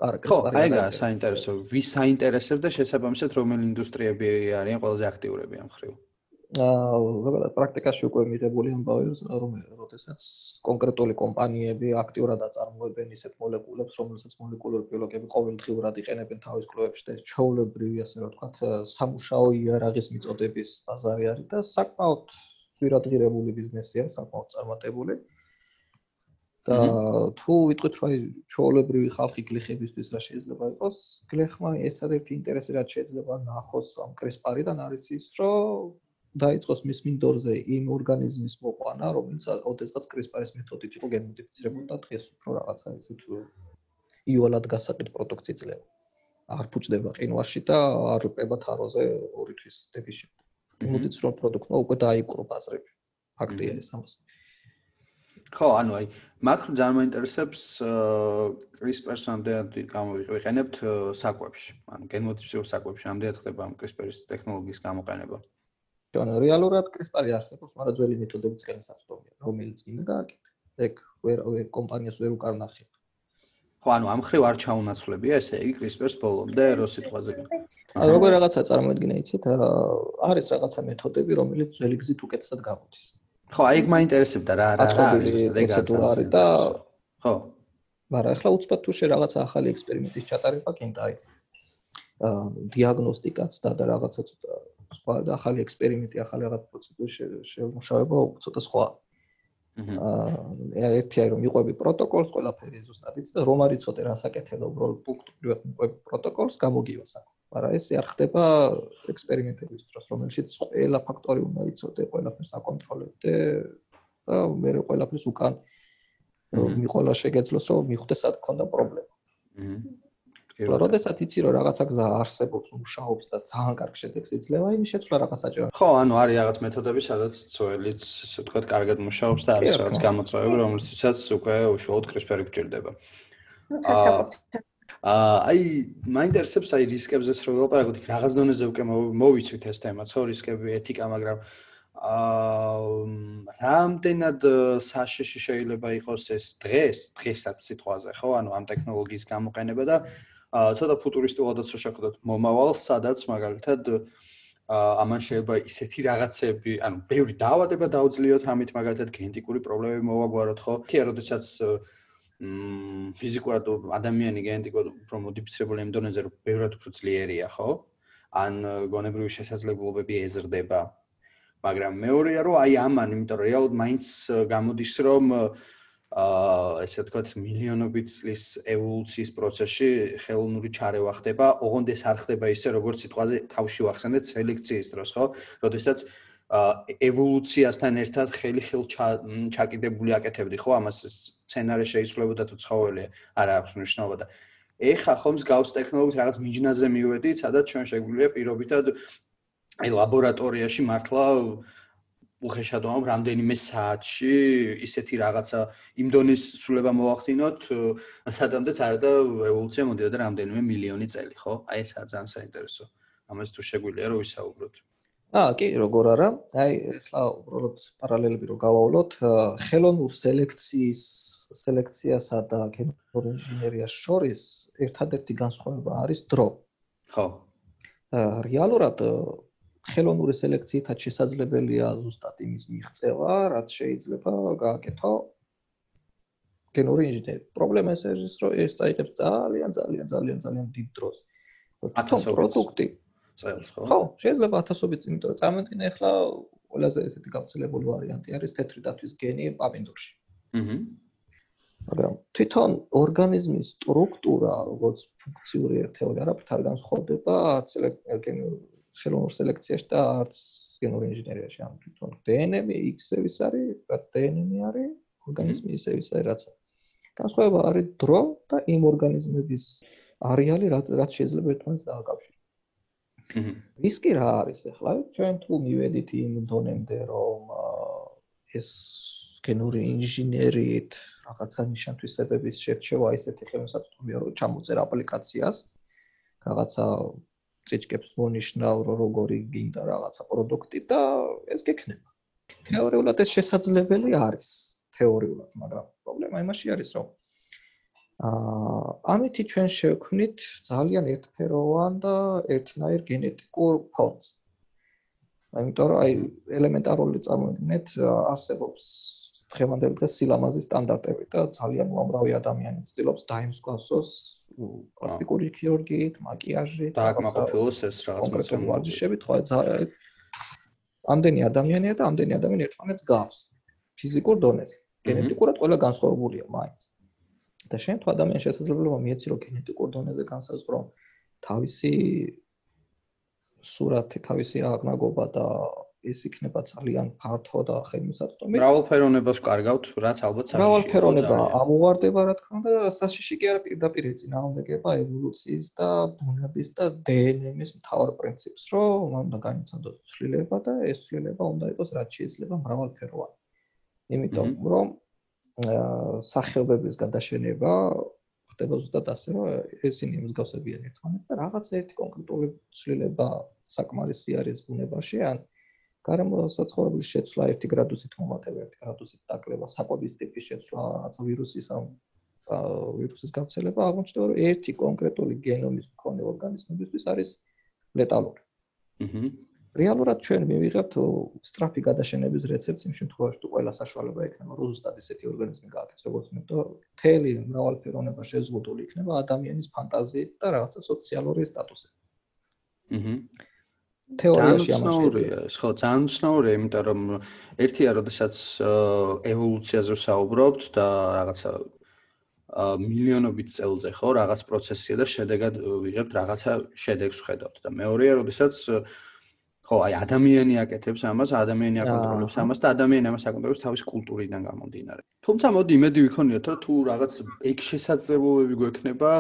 არა კრესპარი ხო აიგა საინტერესო. ვის საინტერესებს და შესაბამისად რომელი ინდუსტრიები არიან ყველაზე აქტიურები ამ ხრივ? აა ზოგადად პრაქტიკაში უკვე მიღებული ამბავი რომ როდესაც კონკრეტული კომპანიები აქტიურად აწარმოებენ ისეთ მოლეკულებს რომელსაც მოლეკულური ბიოლოგები ყოველდღიურად იყენებენ თავის კვლევებში და ჩაოლებრივი ასე რომ ვთქვათ სამუშაო იარაღის მიწოდების ბაზარი არის და საკმაოდ ძვირადღირებული ბიზნესია, საკმაოდ წარმატებული. და თუ ვიტყვით რომ აი ჩაოლებრივი ხალხი გლეხებისთვის რა შეიძლება იყოს, გლეხმა ერთადერთი ინტერესი რაც შეიძლება ნახოს ამ კრესპარიდან არის ის, რომ დაიწყოს მის მინდორზე იმ ორგანიზმის მოყვანა, რომელიც ოდესღაც კრესპარის მეთოდით იყო გენმოდიფიცირებული და დღეს უფრო რაღაცა ისეთ იოლად გასაყიდ პროდუქტი ძლევა. არ ფუჭდება ყინვაში და არ პება თაროზე ორი თვის დების შემდეგ. მოდით რომ პროდუქტმა უკვე დაიპყრო ბაზრები. ფაქტია ეს ამას. ხო, ანუ აი მაქრო ძალიან მაინტერესებს CRISPR-ს ამდენად გამოვიყენებთ საკვებში. ანუ გენმოდიფიცირებულ საკვებში ამდენად ხდება CRISPR-ის ტექნოლოგიის გამოყენება. ანუ რეალურად CRISPR-ი არსებობს, მაგრამ ძველი მეთოდებიც ხელმისაწვდომია, რომელიც წინ გააკეთა. ეგ ვერ კომპანიას ვერ უკარნახი. ხო, ანუ ამ ხრივ არ ჩაუნაცვლებია ესე იგი CRISPR-ს ბოლომდე რო სიტყვაზე. ანუ როგორ რაღაცა წარმოედგინე იცით, არის რაღაცა მეთოდები, რომელიც ძველი გზით უკეთესად გამოდის. ხო, აი ეგ მაინტერესებდა რა რა არის პროცედურა არის და ხო. მაგრამ ახლა უცბად თუ შე რაღაცა ახალი ექსპერიმენტის ჩატარება კიდე აი აა დიაგნოსტიკაც და და რაღაცა ცოტა სხვა და ახალი ექსპერიმენტი, ახალი რაღაც პროცედურის შემუშავება ცოტა სხვაა. აა ერთი აი რომ მიყვები პროტოკოლს ყველაფერი ზუსტად იცი და რომ არ იცოდე რა საკეთებო უბრალოდ პუნქტობრივად მიყვები პროტოკოლს გამოგივა საკ. მაგრამ ეს არ ხდება ექსპერიმენტების დროს რომელშიც ყველა ფაქტორი უნდა იცოდე, ყველაფერს აკონტროლებდე და მე ყველაფერს უკან მიყოლა შეგეძლოს რომ მიხვდეს სად ქონდა პრობლემა. აჰა და როდესაც იცი რომ რაღაცა გზა არსებობს, მუშაობს და ძალიან კარგ შედეგს იძლევა, იმის შეცვლა რაღაც საჭირო. ხო, ანუ არის რაღაც მეთოდები, სადაც ცოელიც, ასე ვთქვათ, კარგად მუშაობს და არის რაღაც გამოწვევები, რომლითაც უკვე უშუალოდ კრისპერი გჭირდება. აა აი, მაინტერესებს აი რისკებზეც რო ველაპარაკოთ, იქ რაღაც დონეზე უკვე მოვიცვით ეს თემა, ცო რისკები, ეთიკა, მაგრამ აა რამდენად საშიში შეიძლება იყოს ეს დღეს, დღესაც სიტყვაზე, ხო? ანუ ამ ტექნოლოგიის გამოყენება და ცოტა ფუტურისტულადაც შეხედოთ მომავალს, სადაც მაგალითად ამან შეიძლება ისეთი რაღაცები, ანუ ბევრი დაავადება დაუძლიოთ ამით მაგალითად გენეტიკური პრობლემები მოვაგვაროთ, ხო? თია, როდესაც მ ფიზიკურად ადამიანი გენეტიკურად უფრო მოდიფიცირებული ამ დონეზე, რომ ბევრად უფრო ძლიერია, ხო? ან გონებრივი შესაძლებლობები ეზრდება. მაგრამ მეორეა, რომ აი ამან, იმიტომ რომ რეალურად მაინც გამოდის, რომ აა ესე ვთქვათ მილიონობით წლის ევოლუციის პროცესში ხელოვნური ჩარევა ხდება, ოღონდ ეს არ ხდება ისე როგორც სიტყვაზე თავში ვახსენეთ სელექციის დროს, ხო? როდესაც აა ევოლუციასთან ერთად ხელი ხელ ჩაკიდებული აკეთებდი, ხო? ამას სცენარი შეიცვლებოდა თუ ცხოველი არ აქვს მნიშვნელობა და ეხა ხომ მსგავს ტექნოლოგიით რაღაც მიჯნაზე მივედით, სადაც ჩვენ შეგვიძლია პირობითად აი ლაბორატორიაში მართლა უხეშადოა რამდენიმე საათში ისეთი რაღაცა იმ დონის სულება მოახდინოთ სადამდეც არ და ევოლუცია მოდიოდა რამდენიმე მილიონი წელი ხო? აი ესაა ძალიან საინტერესო. ამას თუ შეგვიძლია რომ ვისაუბროთ. აა კი როგორ არა? აი ახლა უბრალოდ პარალელები რომ გავავლოთ ხელოვნურ სელექციის სელექციასა და გენურ ინჟინერიას შორის ერთადერთი განსხვავება არის დრო. ხო. აა რეალურად ხელოვნური სელექციითაც შესაძლებელია ზუსტად იმის მიღწევა, რაც შეიძლება გააკეთო გენური ინჟინერი. პრობლემა ეს არის, რომ ეს დაიღებს ძალიან ძალიან ძალიან ძალიან დიდ დროს. ათასობით პროდუქტი წელს, ხო? ხო, შეიძლება ათასობით, იმიტომ რომ წარმოგიდგენთ ახლა ყველაზე ესეთი გავრცელებული ვარიანტი არის თეთრი დათვის გენი პამინდურში. აჰა. მაგრამ თვითონ ორგანიზმის სტრუქტურა, როგორც ფუნქციური ერთეული არაფრით არ განსხვავდება გენური ხელოვნურ სელექციაში და არც გენურ ინჟინერიაში ამ თვითონ დნმ x-ების არის, რაც დნმ არის, ორგანიზმი ისევის არის, რაც განსხვავება არის დრო და იმ ორგანიზმების არეალი, რაც შეიძლება ერთმანეთს დააკავშიროს. რისკი რა არის ახლა? ჩვენ თუ მივედით იმ დონემდე, რომ ეს გენური ინჟინერიით რაღაცა ნიშან-თვისებების შერჩევა ისეთი ხელმისაწვდომია, რომ ჩამოწერ აპლიკაციას, რაღაცა წიჭკებს მონიშნავ როგორი გინდა რაღაცა პროდუქტი და ეს გექნება. თეორიულად ეს შესაძლებელი არის, თეორიულად, მაგრამ პრობლემა იმაში არის, რომ აა ამითი ჩვენ შევქმნით ძალიან ერთფეროვან და ერთნაირ გენეტიკურ ფონს. ამიტომ აი ელემენტარული წარმოვიდგინეთ არსებობს დღევანდელ დღეს სილამაზის სტანდარტები და ძალიან უამრავი ადამიანი ცდილობს დაიმსგავსოს პლასტიკური ქირურგიით, მაკიაჟით, დააკმაყოფილოს ეს რაღაც კონკრეტული ვარჯიშებით, ხო, ამდენი ადამიანია და ამდენი ადამიანი ერთმანეთს გავს ფიზიკურ დონეზე. გენეტიკურად ყველა განსხვავებულია მაინც. და შენ თუ ადამიანს შესაძლებლობა მიეცი რომ გენეტიკურ დონეზე განსაზღვრო თავისი სურათი, თავისი აღნაგობა და ეს იქნება ძალიან ფართო და ხელმისაწვდომი. მრავალფეროვნებას კარგავთ, რაც ალბათ საშიში. მრავალფეროვნება ამოვარდება, რა თქმა უნდა, საშიში კი არა პირდაპირ ეწინააღმდეგება ევოლუციის და ბუნების და დნმ-ის მთავარ პრინციპს, რომ უნდა განიცადოს ცვლილება და ეს ცვლილება უნდა იყოს რაც შეიძლება მრავალფეროვანი. იმიტომ რომ სახეობების გადაშენება ხდება ზუსტად ასე, რომ ესენი მსგავსებიან ერთმანეთს და რაღაც ერთი კონკრეტული ცვლილება საკმარისი არის ბუნებაში, ან გარემო საცხოვრებლის შეცვლა 1 გრადუსით მომატება 1 გრადუსით დაკლება, საკვების ტიპის შეცვლა, რაღაც ვირუსის ამ ვირუსის გავრცელება, აღმოჩნდება, რომ ერთი კონკრეტული გენომის მქონე ორგანიზმებისთვის არის ლეტალური. აჰა. რეალურად ჩვენ მივიღებთ სტრაფი გადაშენების რეცეპტს იმ შემთხვევაში თუ ყველა საშუალება ექნება რომ ზუსტად ესეთი ორგანიზმი გააკეთოს როგორც მე და თელი მრავალფეროვნება შეზღუდული იქნება ადამიანის ფანტაზიით და რაღაცა სოციალური სტატუსით. აჰა. თეორიაში ამაშია. ხო, ძალიან ცნაურია, იმიტომ რომ ერთია, როდესაც ევოლუციაზე საუბრობთ და რაღაცა ა მილიონობით წელზე ხო რაღაც პროცესია და შედეგად ვიღებთ რაღაცა შედეგს ხედავთ და მეორეა, როდესაც ხო, აი ადამიანი აკეთებს ამას, ადამიანი აკონტროლებს ამას და ადამიანი ამას აკონტროლებს თავის კულტურიდან გამომდინარე. თუმცა მოდი იმედი ვიქონიოთ, რომ თუ რაღაც ეგ შესაძლებლობები გვექნება,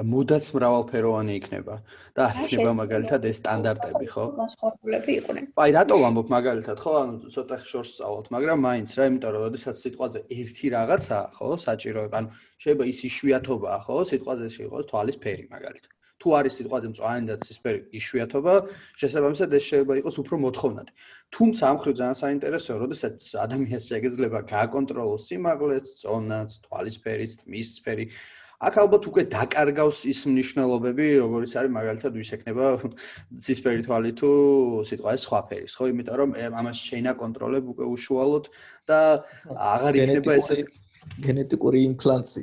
მოდაც მრავალფეროვანი იქნება და არ იქნება მაგალითად ეს სტანდარტები, ხო? განსხვავებულები იყვნენ. აი, რატო ვამბობ მაგალითად, ხო? ანუ ცოტა შორს სწავლობთ, მაგრამ მაინც რა, იმიტომ რომ ოდესაც სიტყვაზე ერთი რაღაცა, ხო, საჭიროება, ანუ შეიძლება ის იშვიათობაა, ხო? სიტყვაზე შეიძლება თვალის ფერი მაგალითად. თუ არის სიტყვაზე მწვანე და ცისფერი იშვიათობა, შესაბამისად ეს შეიძლება იყოს უფრო მოთხოვნადი. თუმცა ამ ხრივ ძალიან საინტერესოა, როდესაც ადამიანს შეიძლება გააკონტროლოს სიმაღლეც, წონაც, თვალისფერიც, მისფერი. აქ ალბათ უკვე დაკარგავს ის მნიშვნელობები, როგორც არის მაგალითად ვის ექნება ცისფერი თვალი თუ სიტყვა ეს სხვა ფერის, ხო? იმიტომ რომ ამას შეიძლება კონტროლებ უკვე უშუალოდ და აღარ იქნება ესე გენეტიკური იმპლანტი.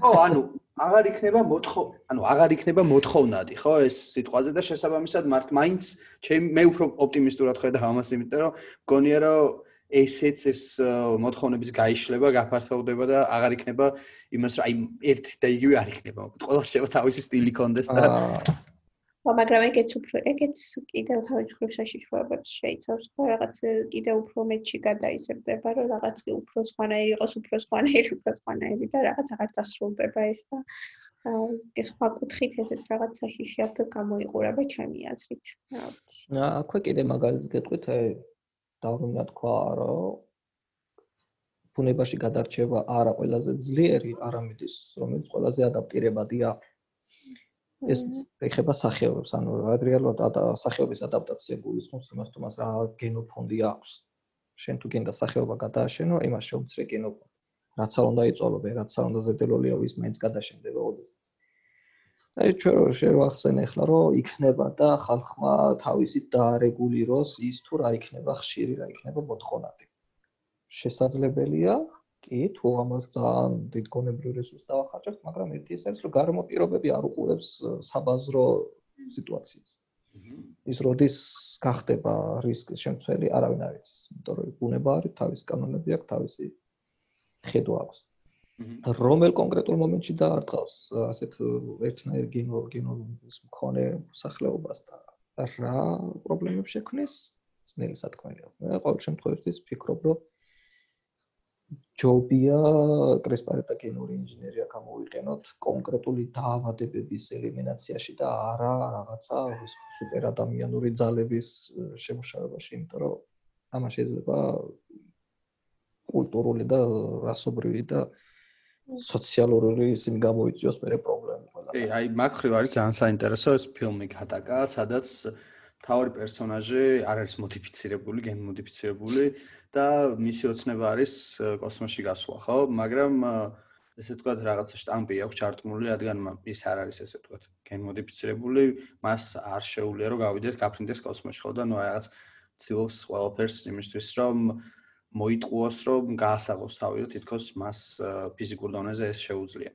ო, ანუ აღარ იქნება მოთხო, ანუ აღარ იქნება მოთხოვნადი, ხო, ეს სიტყვაზე და შესაბამისად მართ მაინც ჩემ მე უფრო ოპტიმისტურად ხედავ ამას, იმიტომ რომ გონია რომ ესეც ეს მოთხოვნების გაიშლება, გაფართოვდება და აღარ იქნება იმას, რომ აი ერთი და იგივე არ იქნება. ყველა შეიძლება თავისი სტილი კონდეს და მაგრამ ეგეც უფრო ეგეც კიდევ თავის მხრივ საშიშროებებს შეიცავს, ხო, რაღაც კიდევ უფრო მეტში გადაიზრდება, რომ რაღაც კი უფრო სხვანაირი იყოს, უფრო სხვანაირი, უფრო სხვანაირი და რაღაც აღარ დასრულდება ეს და ეს სხვა კუთხით ესეც რაღაც საშიშიათ გამოიყურება ჩემი აზრით. აა, აქვე კიდე მაგალითს გეტყვით, აი დავუმნა თქვა, რომ ბუნებაში გადარჩება არა ყველაზე ძლიერი, არამედ ის, რომელიც ყველაზე ადაპტირებადია. ეს ეხება სახეობებს, ანუ რეალურად სახეობის ადაპტაცია გულისხმობს იმას, თუ მას რა გენოფონდი აქვს. შენ თუ გინდა სახეობა გადააშენო, იმას შეუძლია გენოფონდი. რაც არ უნდა იწოლო, რაც არ უნდა ზედელოლიო ის მაინც გადაშენდება ოდესმე. აი ჩვენ შევახსენ ახლა, რომ იქნება და ხალხმა თავისით დაარეგულიროს ის თუ რა იქნება ხშირი, რა იქნება მოთხოვნადი. შესაძლებელია, კი, თუ ამას ძალიან დიდ გონებრივ რესურსს დავახარჯებთ, მაგრამ ერთი ის არის, რომ გარემო პირობები არ უყურებს საბაზრო სიტუაციას. ის როდის გახდება რისკის შემცველი, არავინ არ იცის, იმიტომ რომ ბუნება არის, თავის კანონები აქვს, თავისი ხედვა აქვს. რომელ კონკრეტულ მომენტში დაარტყავს ასეთ ერთნაირ გენო გენომის მქონე სახლეობას და რა პრობლემებს შექმნის? ძნელი სათქმელია. მე ყოველ შემთხვევაში ვფიქრობ, რომ ჯობია კრესპარეტა გენური ინჟინერია გამოვიყენოთ კონკრეტული დაავადებების ელიმინაციაში და არა რაღაცა სუპერ ადამიანური ძალების შემოშარებაში, იმიტომ რომ ამას შეიძლება კულტურული და რასობრივი და სოციალური ისინი გამოიწვიოს მერე პრობლემები ყველა. კი, აი მაგხრივ არის ძალიან საინტერესო ეს ფილმი კატაკა, სადაც თავი პერსონაჟი არ არის მოდიფიცირებული, გენმოდიფიცირებული და მისი ოცნება არის კოსმოსში გასვლა, ხო? მაგრამ ესე ვთქვათ, რაღაცა შტამპი აქვს ჩარტმული, რადგან ის არ არის ესე ვთქვათ, გენმოდიფიცირებული, მას არ შეუძლია რომ გავიდეს გაფრინდეს კოსმოსში, ხო? და ნუ რაღაც ცდილობს ყველაფერს იმისთვის, რომ მოიტყუოს, რომ გაასაღოს თავი, რომ თითქოს მას ფიზიკურ დონეზე ეს შეუძლია.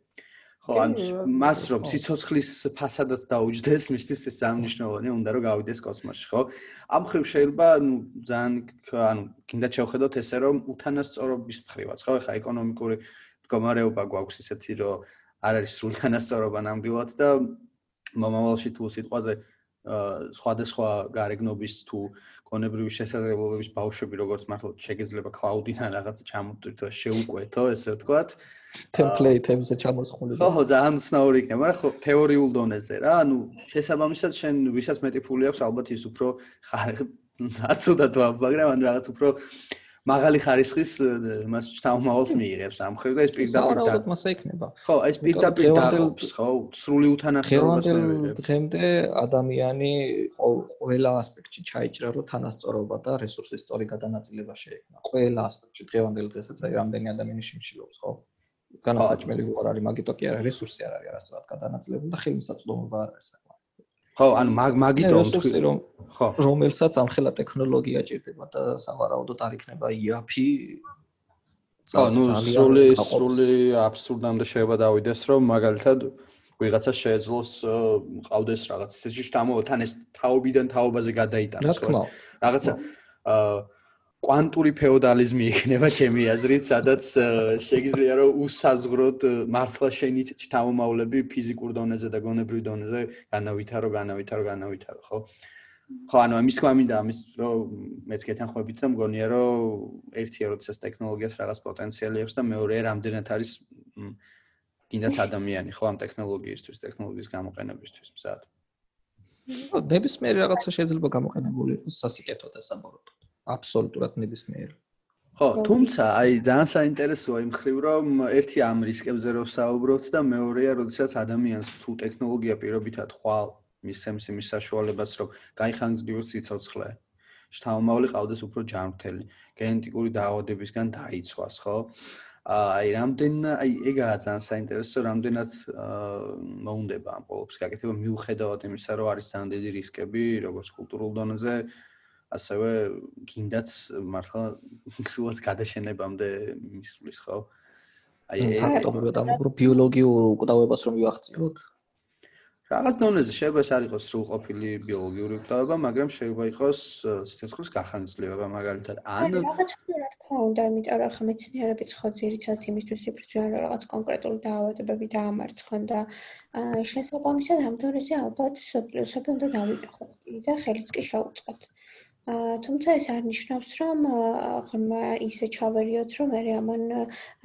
ხო, ან მას რომ სიცოცხლის ფასადაც დაუჯდეს, მისთვის ეს სამნიშნავია, უნდა რომ გავიდეს კოსმოსში, ხო? ამ ხრივ შეიძლება, ну, ძალიან, ანუ, კიდე შევხედოთ ესე, რომ უთანასწორობის მხრივაც, ხო, ეხა ეკონომიკური მდგომარეობა გვაქვს ისეთი, რომ არ არის სრულ თანასწორობა ნამდვილად და მომავალში თუ სიტყვაზე სხვადასხვა გარეგნობის თუ კონებრივი შესაძლებლობების ბავშვები როგორც მართლა შეგეძლება cloud-დან რაღაც ჩამოტვირთო შეუკვეთო ესე ვთქვათ. Template-ებზე ჩამოსხული ხო ხო ძალიან ცნაური იქნება მაგრამ ხო თეორიულ დონეზე რა ანუ შესაბამისად შენ ვისაც მეტი ფული აქვს ალბათ ის უფრო ხარ <laughs> ზაცუდა თუ მაგრამ ან რაღაც უფრო მაღალი ხარისხის მას შთამომავალს მიიღებს ამ ხრივ და ეს პირდაპირ და მასა იქნება. ხო, ეს პირდაპირ დაყოფს, ხო, სრული უთანასწორობას მიიღებს. დღემდე ადამიანი ყველა ასპექტში ჩაიჭრა რომ თანასწორობა და რესურსის სწორი გადანაწილება შეექმნა. ყველა ასპექტში დღევანდელ დღესაც აი რამდენი ადამიანი შიმშილობს, ხო? განასაჭმელი ვარ არის, მაგიტო კი არა, რესურსი არ არის არასდროს გადანაწილებული და ხელმისაწვდომობა არ არის. ხო, ანუ მაგ მაგიტო თქვი რომ ხო, რომელსაც ამხელა ტექნოლოგია ჭირდება და სავარაუდოდ არ იქნება იაფი ხო, ნუ სრული სრული აბსურდამდე შეიძლება დავიდეს, რომ მაგალითად ვიღაცა შეეძლოს ყავდეს რაღაც ისეთი შთამო თან ეს თაობიდან თაობაზე გადაიტანოს ხო? რაღაცა აა კვანტური ფეოდალიზმი იქნება ჩემი აზრით, სადაც შეიძლება რომ უსაზღროდ მართლა შენი ჩთავმავლები ფიზიკურ დონეზე და გონებრივ დონეზე განავითარო, განავითარო, განავითარო, ხო? ხო, ანუ ამის თქვა მინდა ამის, რომ მეც გეთანხმებით და მგონია რომ ერთია როდესაც ტექნოლოგიას რაღაც პოტენციალი აქვს და მეორეა რამდენად არის კიდაც ადამიანი, ხო, ამ ტექნოლოგიისთვის, ტექნოლოგიის გამოყენებისთვის, მზად. ნებისმიერი რაღაცა შეიძლება გამოყენებული იყოს სასიკეთო და საბოროტო. აბსოლუტურად ნებისმიერი. ხო, თუმცა აი ძალიან საინტერესოა იმ ხრივ რომ ერთი ამ რისკებზე რო საუბრობთ და მეორეა, როდესაც ადამიანს თუ ტექნოლოგია პირობითად ხვალ მისცემს იმის საშუალებას, რომ გაიხანგრძლივოს სიცოცხლე. შთამომავალი ყავდეს უფრო ჯანმრთელი, გენეტიკური დაავადებისგან დაიცვას, ხო? აი, რამდენ აი ეგაა ძალიან საინტერესო, რამდენად მოუნდება ამ პოლობს გაკეთება მიუხედავად იმისა, რომ არის ძალიან დიდი რისკები, როგორც კულტურულ დონეზე, ასევე გინდაც მართლა გულაც გადაშენებამდე მისulis ხო? აი ფაქტობრივად ამ უფრო ბიოლოგიურ უკდავებას რომ ვიახციოთ. რაღაც დონეზე შეიძლება ეს არ იყოს სრულყოფილი ბიოლოგიური უკდავება, მაგრამ შეიძლება იყოს სიცოცხლის გახანგრძლივება მაგალითად. ან რაღაც რა თქმა უნდა, იმიტომ რომ ხა მეცნიერები ხო ძირითადად იმისთვის იბრძვიან რომ რაღაც კონკრეტული დაავადებები დაამარცხონ და შესაბამისად ამ დონეზე ალბათ პლუსები უნდა დავიწყოთ და ხელიც კი შეუწყოთ. თუმცა ეს არ ნიშნავს, რომ ხმა ისე ჩავერიოთ, რომ მე ამან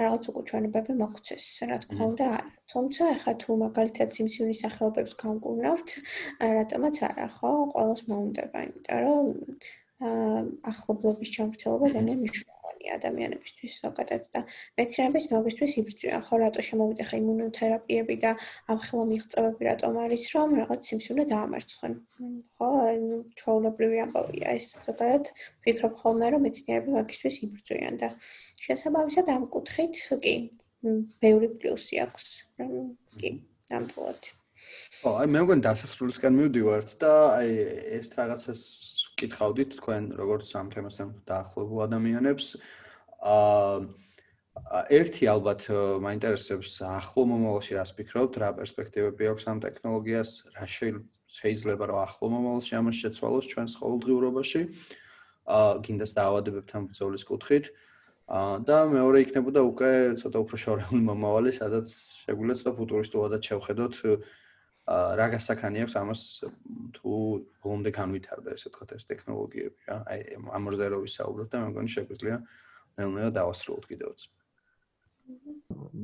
რაღაც უკუჩვენებები მოგცეს, რა თქმა უნდა, არა. თუმცა ახლა თუ მაგალითად სიმსივნის სახელობებს გამკურნავთ, რატომაც არა, ხო? ყოველს მოუნდება, იმიტომ რომ ახლობლების ჩამრთელობა ძალიან მნიშვნელოვანია. ადამიანებისთვის ზოგადად და მეცნიერების მაგისტრის იბრძვიან ხო რატო შემოვიდა ხა იმუნოთერაპიები და ამ ხელა მიღწევები რატომ არის რომ რაღაც სიმსივნე დაამარცხონ? ხო ჩვეულებრივი ამბავია. ეს ზოგადად ფიქრობ ხოლმე რომ მეცნიერები მაგისტრის იბრძვიან და შესაბამისად ამ კუთხით კი ბევრი პლუსი აქვს კი ნამდვილად ო აი მე მგონი დასასრულისკენ მივდივართ და აი ეს რაღაცას კითხავდით თქვენ როგორც ამ თემასთან დაახლოებულ ადამიანებს. აა ერთი ალბათ მაინტერესებს ახლო მომავალში რას ფიქრობთ რა პერსპექტივები აქვს ამ ტექნოლოგიას რა შეიძლება რომ ახლო მომავალში ამას შეცვალოს ჩვენს ყოველდღიურობაში აა გინდას დაავადებებთან ბრძოლის კუთხით. აა და მეორე იქნებოდა უკვე ცოტა უფრო შორეული მომავალი სადაც შეგვიძლია ცოტა ფუტურისტულადაც შევხედოთ რა გასახანი აქვს ამას თუ ბოლომდე განვითარდა ესე ვთქვათ ეს ტექნოლოგიები რა. აი ამ რზე რო ვისაუბროთ და მე მგონი შეგვიძლია ნელ-ნელა დავასრულოთ კიდევაც.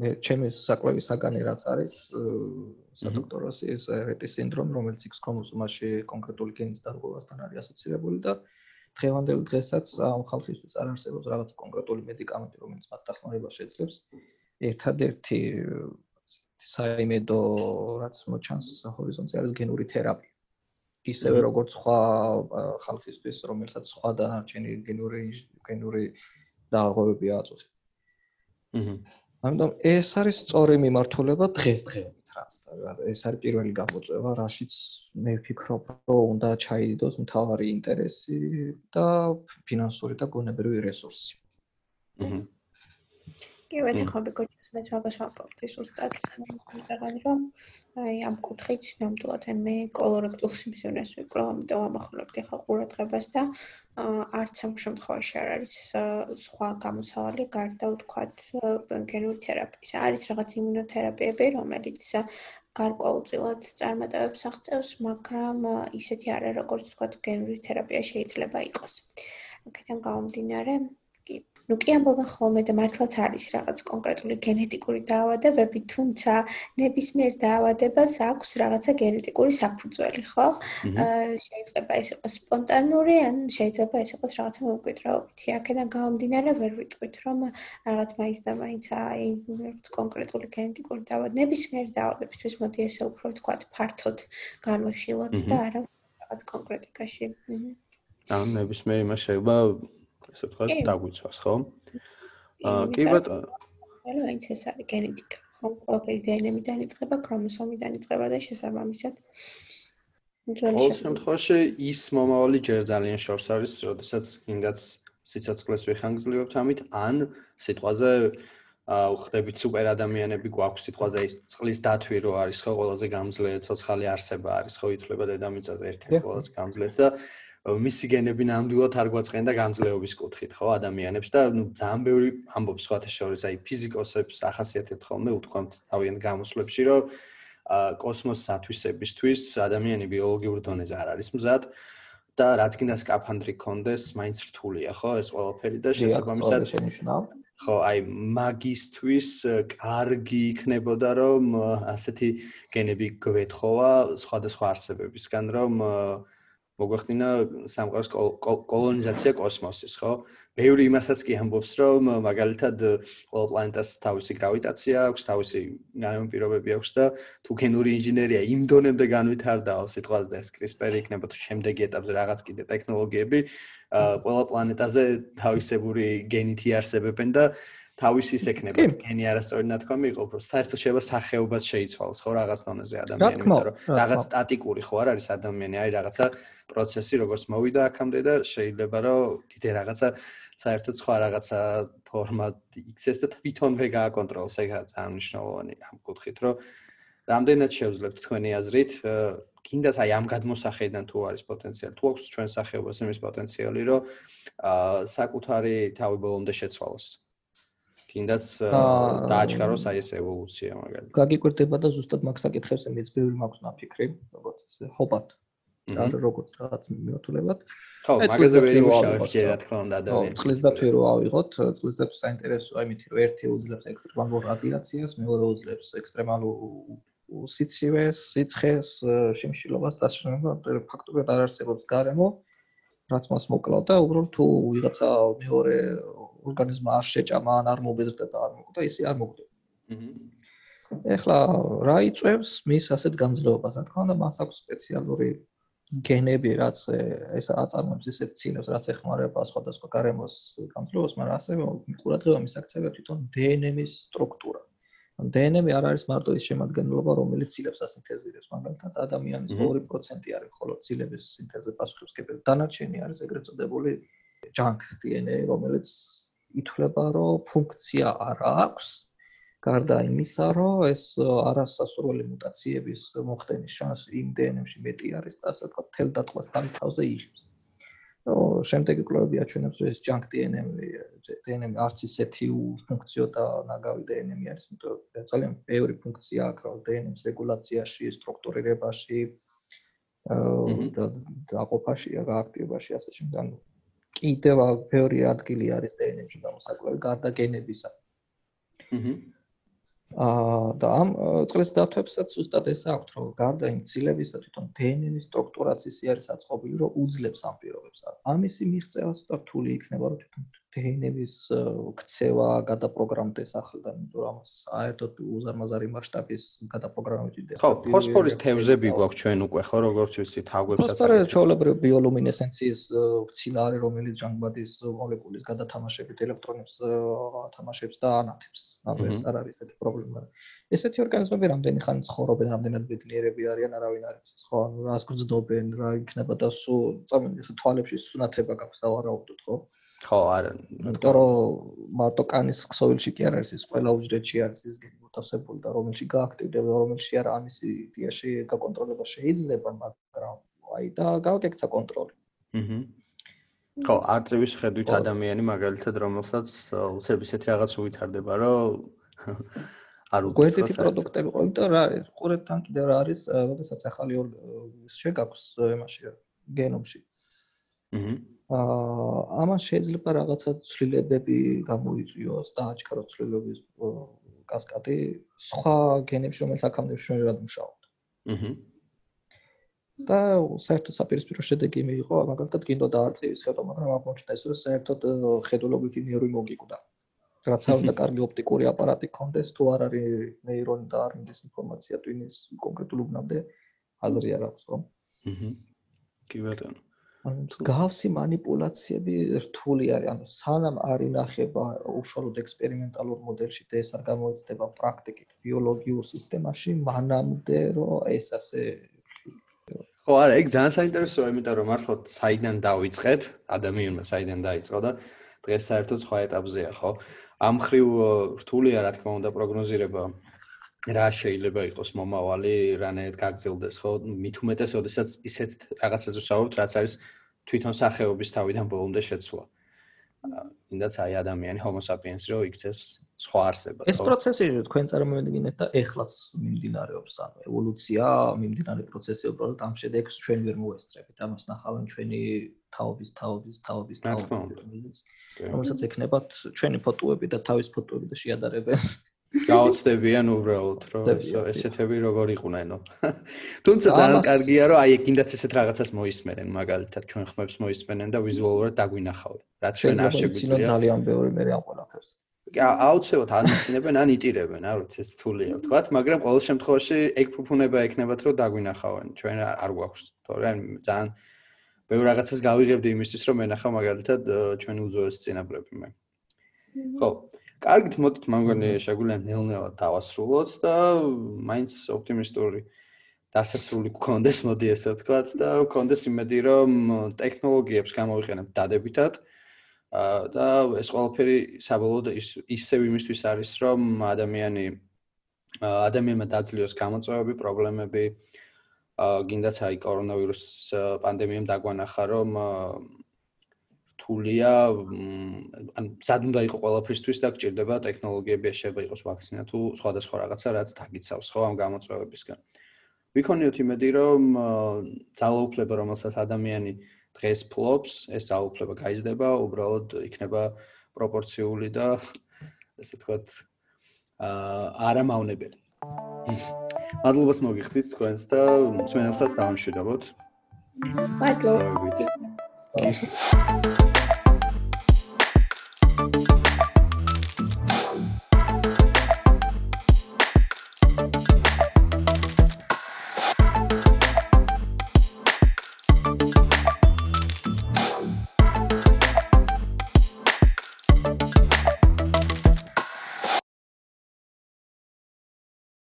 მე ჩემი საკვები საგანი რაც არის სადოქტოროს ეს რეტის სინდრომი რომელიც X ქრომოსომაში კონკრეტული გენის დარღვევასთან არის ასოცირებული და დღევანდელ დღესაც ამ ხალხისთვის არ არსებობს რაღაც კონკრეტული მედიკამენტი რომელიც მათ დახმარებას შეძლებს. ერთადერთი საიმედო რაც მოჩანს ჰორიზონტზე არის გენური თერაპია. ისევე როგორც სხვა ხალხისთვის, რომელსაც სხვა დანარჩენი გენური გენური დაღოვები აწუხი. აჰა. ამიტომ ეს არის სწორი მიმართულება დღესდღეობით რაც ეს არის პირველი გამოწვევა, რაშიც მე ვფიქრობ, რომ უნდა ჩაიდოს მთავარი ინტერესი და ფინანსური და გონებრივი რესურსი. აჰა. კი, ვეთი ხობი კოჩი მეც მაგას ვაპორტი ზუსტად მიგაღან რომ აი ამ კუთხით ნამდვილად მე კოლორექტულ სიმსივნეს ვიკრო ამიტომ ამახვილებდი ხა ყურადღებას და არც ამ შემთხვევაში არ არის სხვა გამოსავალი გარდა ვთქვათ გენური თერაპიის. არის რაღაც იმუნოთერაპიები რომელიც გარკვეულწილად წარმატებებს აღწევს მაგრამ ისეთი არა როგორც ვთქვათ გენური თერაპია შეიძლება იყოს. აქედან გამომდინარე ну კი ამბობენ ხოლმე და მართლაც არის რაღაც კონკრეტული გენეტიკური დაავადებები, თუმცა ნებისმიერ დაავადებას აქვს რაღაცა გენეტიკური საფუძველი, ხო? აა შეიძლება ეს იყოს სპონტანური, ან შეიძლება ეს იყოს რაღაცა მოკვითრაობითი. აქედან გამომდინარე ვერ ვიტყვით, რომ რაღაც მაინც და მაინც აი რაღაც კონკრეტული გენეტიკური დაავადება, ნებისმიერ დაავადებისთვის მოდი ესე უფრო ვთქვათ, ფართოდ განვიხილოთ და არა რაღაც კონკრეტიკაში. აა ნებისმიერ იმას შეიძლება ასე ვთქვათ, დაგვიცვას, ხო? აა კი ბატონო. ანუ აიც ეს არის გენეტიკა. ხო, ყველაფერი დნმ-დან იწყება, ქრომოსომიდან იწყება და შესაბამისად ყოველ შემთხვევაში ის მომავალი ჯერ ძალიან შორს არის, როდესაც კიდაც სიცოცხლეს ვიხანგრძლივებთ ამით, ან სიტყვაზე აა ხდებით სუპერ ადამიანები გვაქვს სიტყვაზე ის წყლის დათვი რო არის ხო ყველაზე გამძლე ცოცხალი არსება არის ხო ითვლება დედამიწაზე ერთ-ერთი ყველაზე გამძლე და მისი გენები ნამდვილად არ გვაწყენდა გამძლეობის კუთხით, ხო, ადამიანებს და ნუ ძალიან ბევრი ამბობს სხვათა შორის, აი ფიზიკოსებს ახასიათებთ ხოლმე უთქვამთ თავიანთ გამოსვლებში, რომ კოსმოსის ათვისებისთვის ადამიანი ბიოლოგიურ დონეზე არ არის მზად და რაც კიდე სკაფანდრი კონდეს, მაინც რთულია, ხო, ეს ყველაფერი და შესაბამისად ხო, აი მაგისტვის კარგი იქნებოდა რომ ასეთი გენები გვეთხოვა სხვადასხვა არსებებისგან, რომ მოგვახდინა სამყაროს კოლონიზაცია კოსმოსის, ხო? ბევრი იმასაც კი ამბობს, რომ მაგალითად ყველა პლანეტას თავისი გრავიტაცია აქვს, თავისი განმე პირობები აქვს და თუ გენური ინჟინერია იმ დონემდე განვითარდაო, სიტყვაზე და ეს CRISPR იქნება თუ შემდეგი ეტაპზე რაღაც კიდე ტექნოლოგიები, ყველა პლანეტაზე თავისებური გენითი არსებებენ და თავისი სექნება. გენი არასწორი ნათქვამი იყო უფრო საერთოდ შეიძლება სახეობას შეიცვალოს ხო რაღაც დონეზე ადამიანი იმიტომ რომ რაღაც სტატიკური ხო არ არის ადამიანი არის რაღაცა პროცესი როგორც მოვიდა აქამდე და შეიძლება რომ კიდე რაღაცა საერთოდ სხვა რაღაცა ფორმა იქცეს და თვითონვე გააკონტროლოს. ეგ რა ძალიან მნიშვნელოვანი ამ კუთხით რომ რამდენად შეუძლებთ თქვენი აზრით კიდაც აი ამ გადმოსახედიდან თუ არის პოტენციალი თუ აქვს ჩვენ სახეობას იმის პოტენციალი რომ აა საკუთარი თავი ბოლომდე შეცვალოს კიდაც დააჩქაროს აი ეს ევოლუცია მაგალითად. გაგიკვირდება და ზუსტად მაგ საკითხებს მეც ბევრი მაქვს ნაფიქრი, როგორც ეს ჰობატ. და როგორც რაღაც მიმართულებად. ხო, მაგაზე ვერ იმუშავებ ჯერ რა თქმა უნდა ადამიანს. ხო, წყლის დათვი რო ავიღოთ, წყლის დათვი საინტერესოა იმით, რომ ერთი უძლებს ექსტრემალურ რადიაციას, მეორე უძლებს ექსტრემალურ სიცივეს, სიცხეს, შიმშილობას და სხვა ფაქტორები არ არსებობს გარემო. რაც მას მოკლავ და უბრალოდ თუ ვიღაცა მეორე ორგანიზმა არ შეჭამა ან არ მობეზრდება არ მოკვდა ისე არ მოკვდება. აჰა. ეხლა რა იწევს მის ასეთ გამძლეობას, რა თქმა უნდა, მას აქვს სპეციალური გენები, რაც ეს აწარმოებს ისეთ ცილებს, რაც ეხმარება სხვადასხვა გარემოს გამძლეობას, მაგრამ ასევე ყურადღება მისაქცევია თვითონ დნმ-ის სტრუქტურა. დნმ არ არის მარტო ის შემადგენლობა, რომელიც ცილებს ასინთეზირებს, მაგალითად, ადამიანის 2% არის ხოლო ცილების სინთეზზე პასუხისმგებელი. დანარჩენი არის ეგრეთ წოდებული junk dna, რომელიც ითვლება, რომ ფუნქცია არ აქვს. გარდა იმისა, რომ ეს არასასურველი მუტაციების მოხდენის შანსი იმ დნმ-ში მეტი არის და ასე ვთქვათ, თელ დატყვას დამთავზე იღებს. ნუ შემდეგი კვლევები აჩვენებს, რომ ეს junk dna dna არც ისეთი ფუნქციო და ნაგავი dna არის, იმიტომ რომ ძალიან ბევრი ფუნქცია აქვს dna-ს რეგულაციაში, სტრუქტურირებაში და დაყოფაში, გააქტიებაში ასე შემდეგ. კიდევ ბევრი ადგილი არის დნმ-ში გამოსაკლები გარდა გენებისა. აჰა. აა და ამ წყლის დათვებსაც უბრალოდ ეს აქვს, რომ გარდა იმ ცილებისა თვითონ დნმ-ის სტრუქტურაც ისე არის აწყობილი, რომ უძლებს ამ პირობებს. ამისი მიღწევა ცოტა რთული იქნება, რომ თვითონ დეინების ქცევა გადაპროგრამდეს ახლდან, იმიტომ რომ საერთოდ უზარმაზარი მასშტაბის გადაპროგრამები და ხო, ფოსფორის თევზები გვაქვს ჩვენ უკვე ხო, როგორც ვიცი, თაგვებსაც აქვს. ფოსფორი ჩვეულებრივ ბიოლუმინესენციის მცინარე, რომელიც ჟანგბადის მოლეკულის გადათამაშებით ელექტრონებს თამაშებს და ანათებს. ანუ ეს არ არის ესეთი პრობლემა. ესეთი ორგანიზმები რამდენი ხანი ცხოვრობენ, რამდენად ბედნიერები არიან, არავინ არ იცის, ხო? ანუ რას გრძნობენ, რა იქნება და სულ წამენ თვალებში სუნათება გაქვს, ავარაუდოთ, ხო? ხო, არა. იმიტომ რომ მარტო კანის ქსოვილში კი არ არის ეს ყველა უჯრედში არის ეს გენი მოთავსებული და რომელში გააქტივდება, რომელში არა ამის იდეაში გაკონტროლება შეიძლება, მაგრამ აი და გავაკეთე კონტროლი. აჰა. ხო, არწივის ხედვით ადამიანი მაგალითად რომელსაც უცებ ისეთი რაღაც უვითარდება, რომ <laughs> არ უკვე ესეთი პროდუქტები ყო, იმიტომ რა არის, ყურებთან კიდევ რა არის, როდესაც ახალი შეგაქვს ემაში გენომში. აჰა. აა ამან შეიძლება რაღაცა ცვლილებები გამოიწვიოს და აჩქაროს ცვლილებების კასკადი სხვა გენებში, რომელიც აქამდე შეიძლება მუშაობთ. აჰა. და საერთოდ საპირისპირო შედეგი მიიღო, მაგალითად, კიდო დაარწივის ხედვა, მაგრამ აღმოჩნდა ის, რომ საერთოდ ხედულობითი ნეირონი მოგიკვდა. რაც არ უნდა კარგი ოპტიკური აპარატი კონდეს, თუ არ არის ნეირონი და არ მინდის ინფორმაცია ტვინის კონკრეტულ უბნამდე აზრი არ აქვს, ხო? აჰა. კი ბატონო. ანუ მსგავსი манипуляციები რთული არის. ანუ სანამ არ ინახება უშუალოდ ექსპერიმენტალურ მოდელში და ეს არ გამოიწდება პრაქტიკით ბიოლოგიურ სისტემაში, მანამდე რომ ეს ასე ხო არა, ეგ ძალიან საინტერესოა, იმიტომ რომ მართლაც საიდან დავიწყეთ, ადამიანმა საიდან დაიწყო და დღეს საერთოდ სხვა ეტაპზეა, ხო? ამხრივ რთულია რა თქმა უნდა პროგნოზირება რა შეიძლება იყოს მომავალი, რანაირად გაგრძელდეს, ხო? მით უმეტეს, ოდესაც ისეთ რაღაცაზე ვსაუბრობთ, რაც არის თვითონ სახეობის თავიდან ბოლომდე შეცვლა. ინდაც აი ადამიანი homo sapiens რო იქცეს სხვა არსება. ეს პროცესი თქვენ წარმოვიდგინეთ და ეხლაც მიმდინარეობს, ანუ ევოლუცია, მიმდინარე პროცესი უბრალოდ ამ შედეგს ჩვენ ვერ მოესწრებით. ამას ნახავენ ჩვენი თაობის, თაობის, თაობის, თაობის. რომელსაც ექნებათ ჩვენი ფოტოები და თავის ფოტოები და შეადარებენ. გაოცდებიან უბრალოდ რომ ესეთები როგორ იყვნენო. <laughs> თუმცა ძალიან კარგია რომ აი კიდაც ესეთ რაღაცას მოისმენენ მაგალითად ჩვენ ხმებს მოისმენენ და ვიზუალურად დაგვინახავენ. რაც ჩვენ არ შეგვიძლია. ძალიან ბევრი მე ამ ყველაფერს. აუცილებლად ანიცინებენ ან იტირებენ, არ ვიცი ეს თულია ვთქვათ, მაგრამ ყოველ შემთხვევაში ეგ ფუფუნება ექნებათ რომ დაგვინახავენ. ჩვენ არ გვაქვს, თორემ ძალიან ბევრ რაღაცას გავიღებდი იმისთვის რომ მენახა მაგალითად ჩვენი უძველესი წინაპრები მე. ხო, კარგით მოდით მაგონი შეგვიძლია ნელ-ნელა დავასრულოთ და მაინც ოპტიმისტური დასასრული გქონდეს მოდი ესე ვთქვათ და გქონდეს იმედი რომ ტექნოლოგიებს გამოვიყენებ დადებითად და ეს ყველაფერი საბოლოოდ ისევ იმისთვის არის რომ ადამიანი ადამიანმა დაძლიოს გამოწვევები, პრობლემები გინდაც აი კორონავირუს პანდემიამ დაგვანახა რომ რთულია ან სად უნდა იყოს ყველაფრისთვის და გჭირდება ტექნოლოგიები შეიძლება იყოს ვაქცინა თუ სხვადასხვა რაღაცა რაც დაგიცავს ხო ამ გამოწვევებისგან. ვიქონიოთ იმედი რომ ძალაუფლება რომელსაც ადამიანი დღეს ფლობს ეს ძალაუფლება გაიზრდება უბრალოდ იქნება პროპორციული და ესე ვთქვათ აა არამავნებელი. მადლობას მოგიხდით თქვენს და მსმენელსაც დავამშვიდობოთ. მადლობა. Thank you.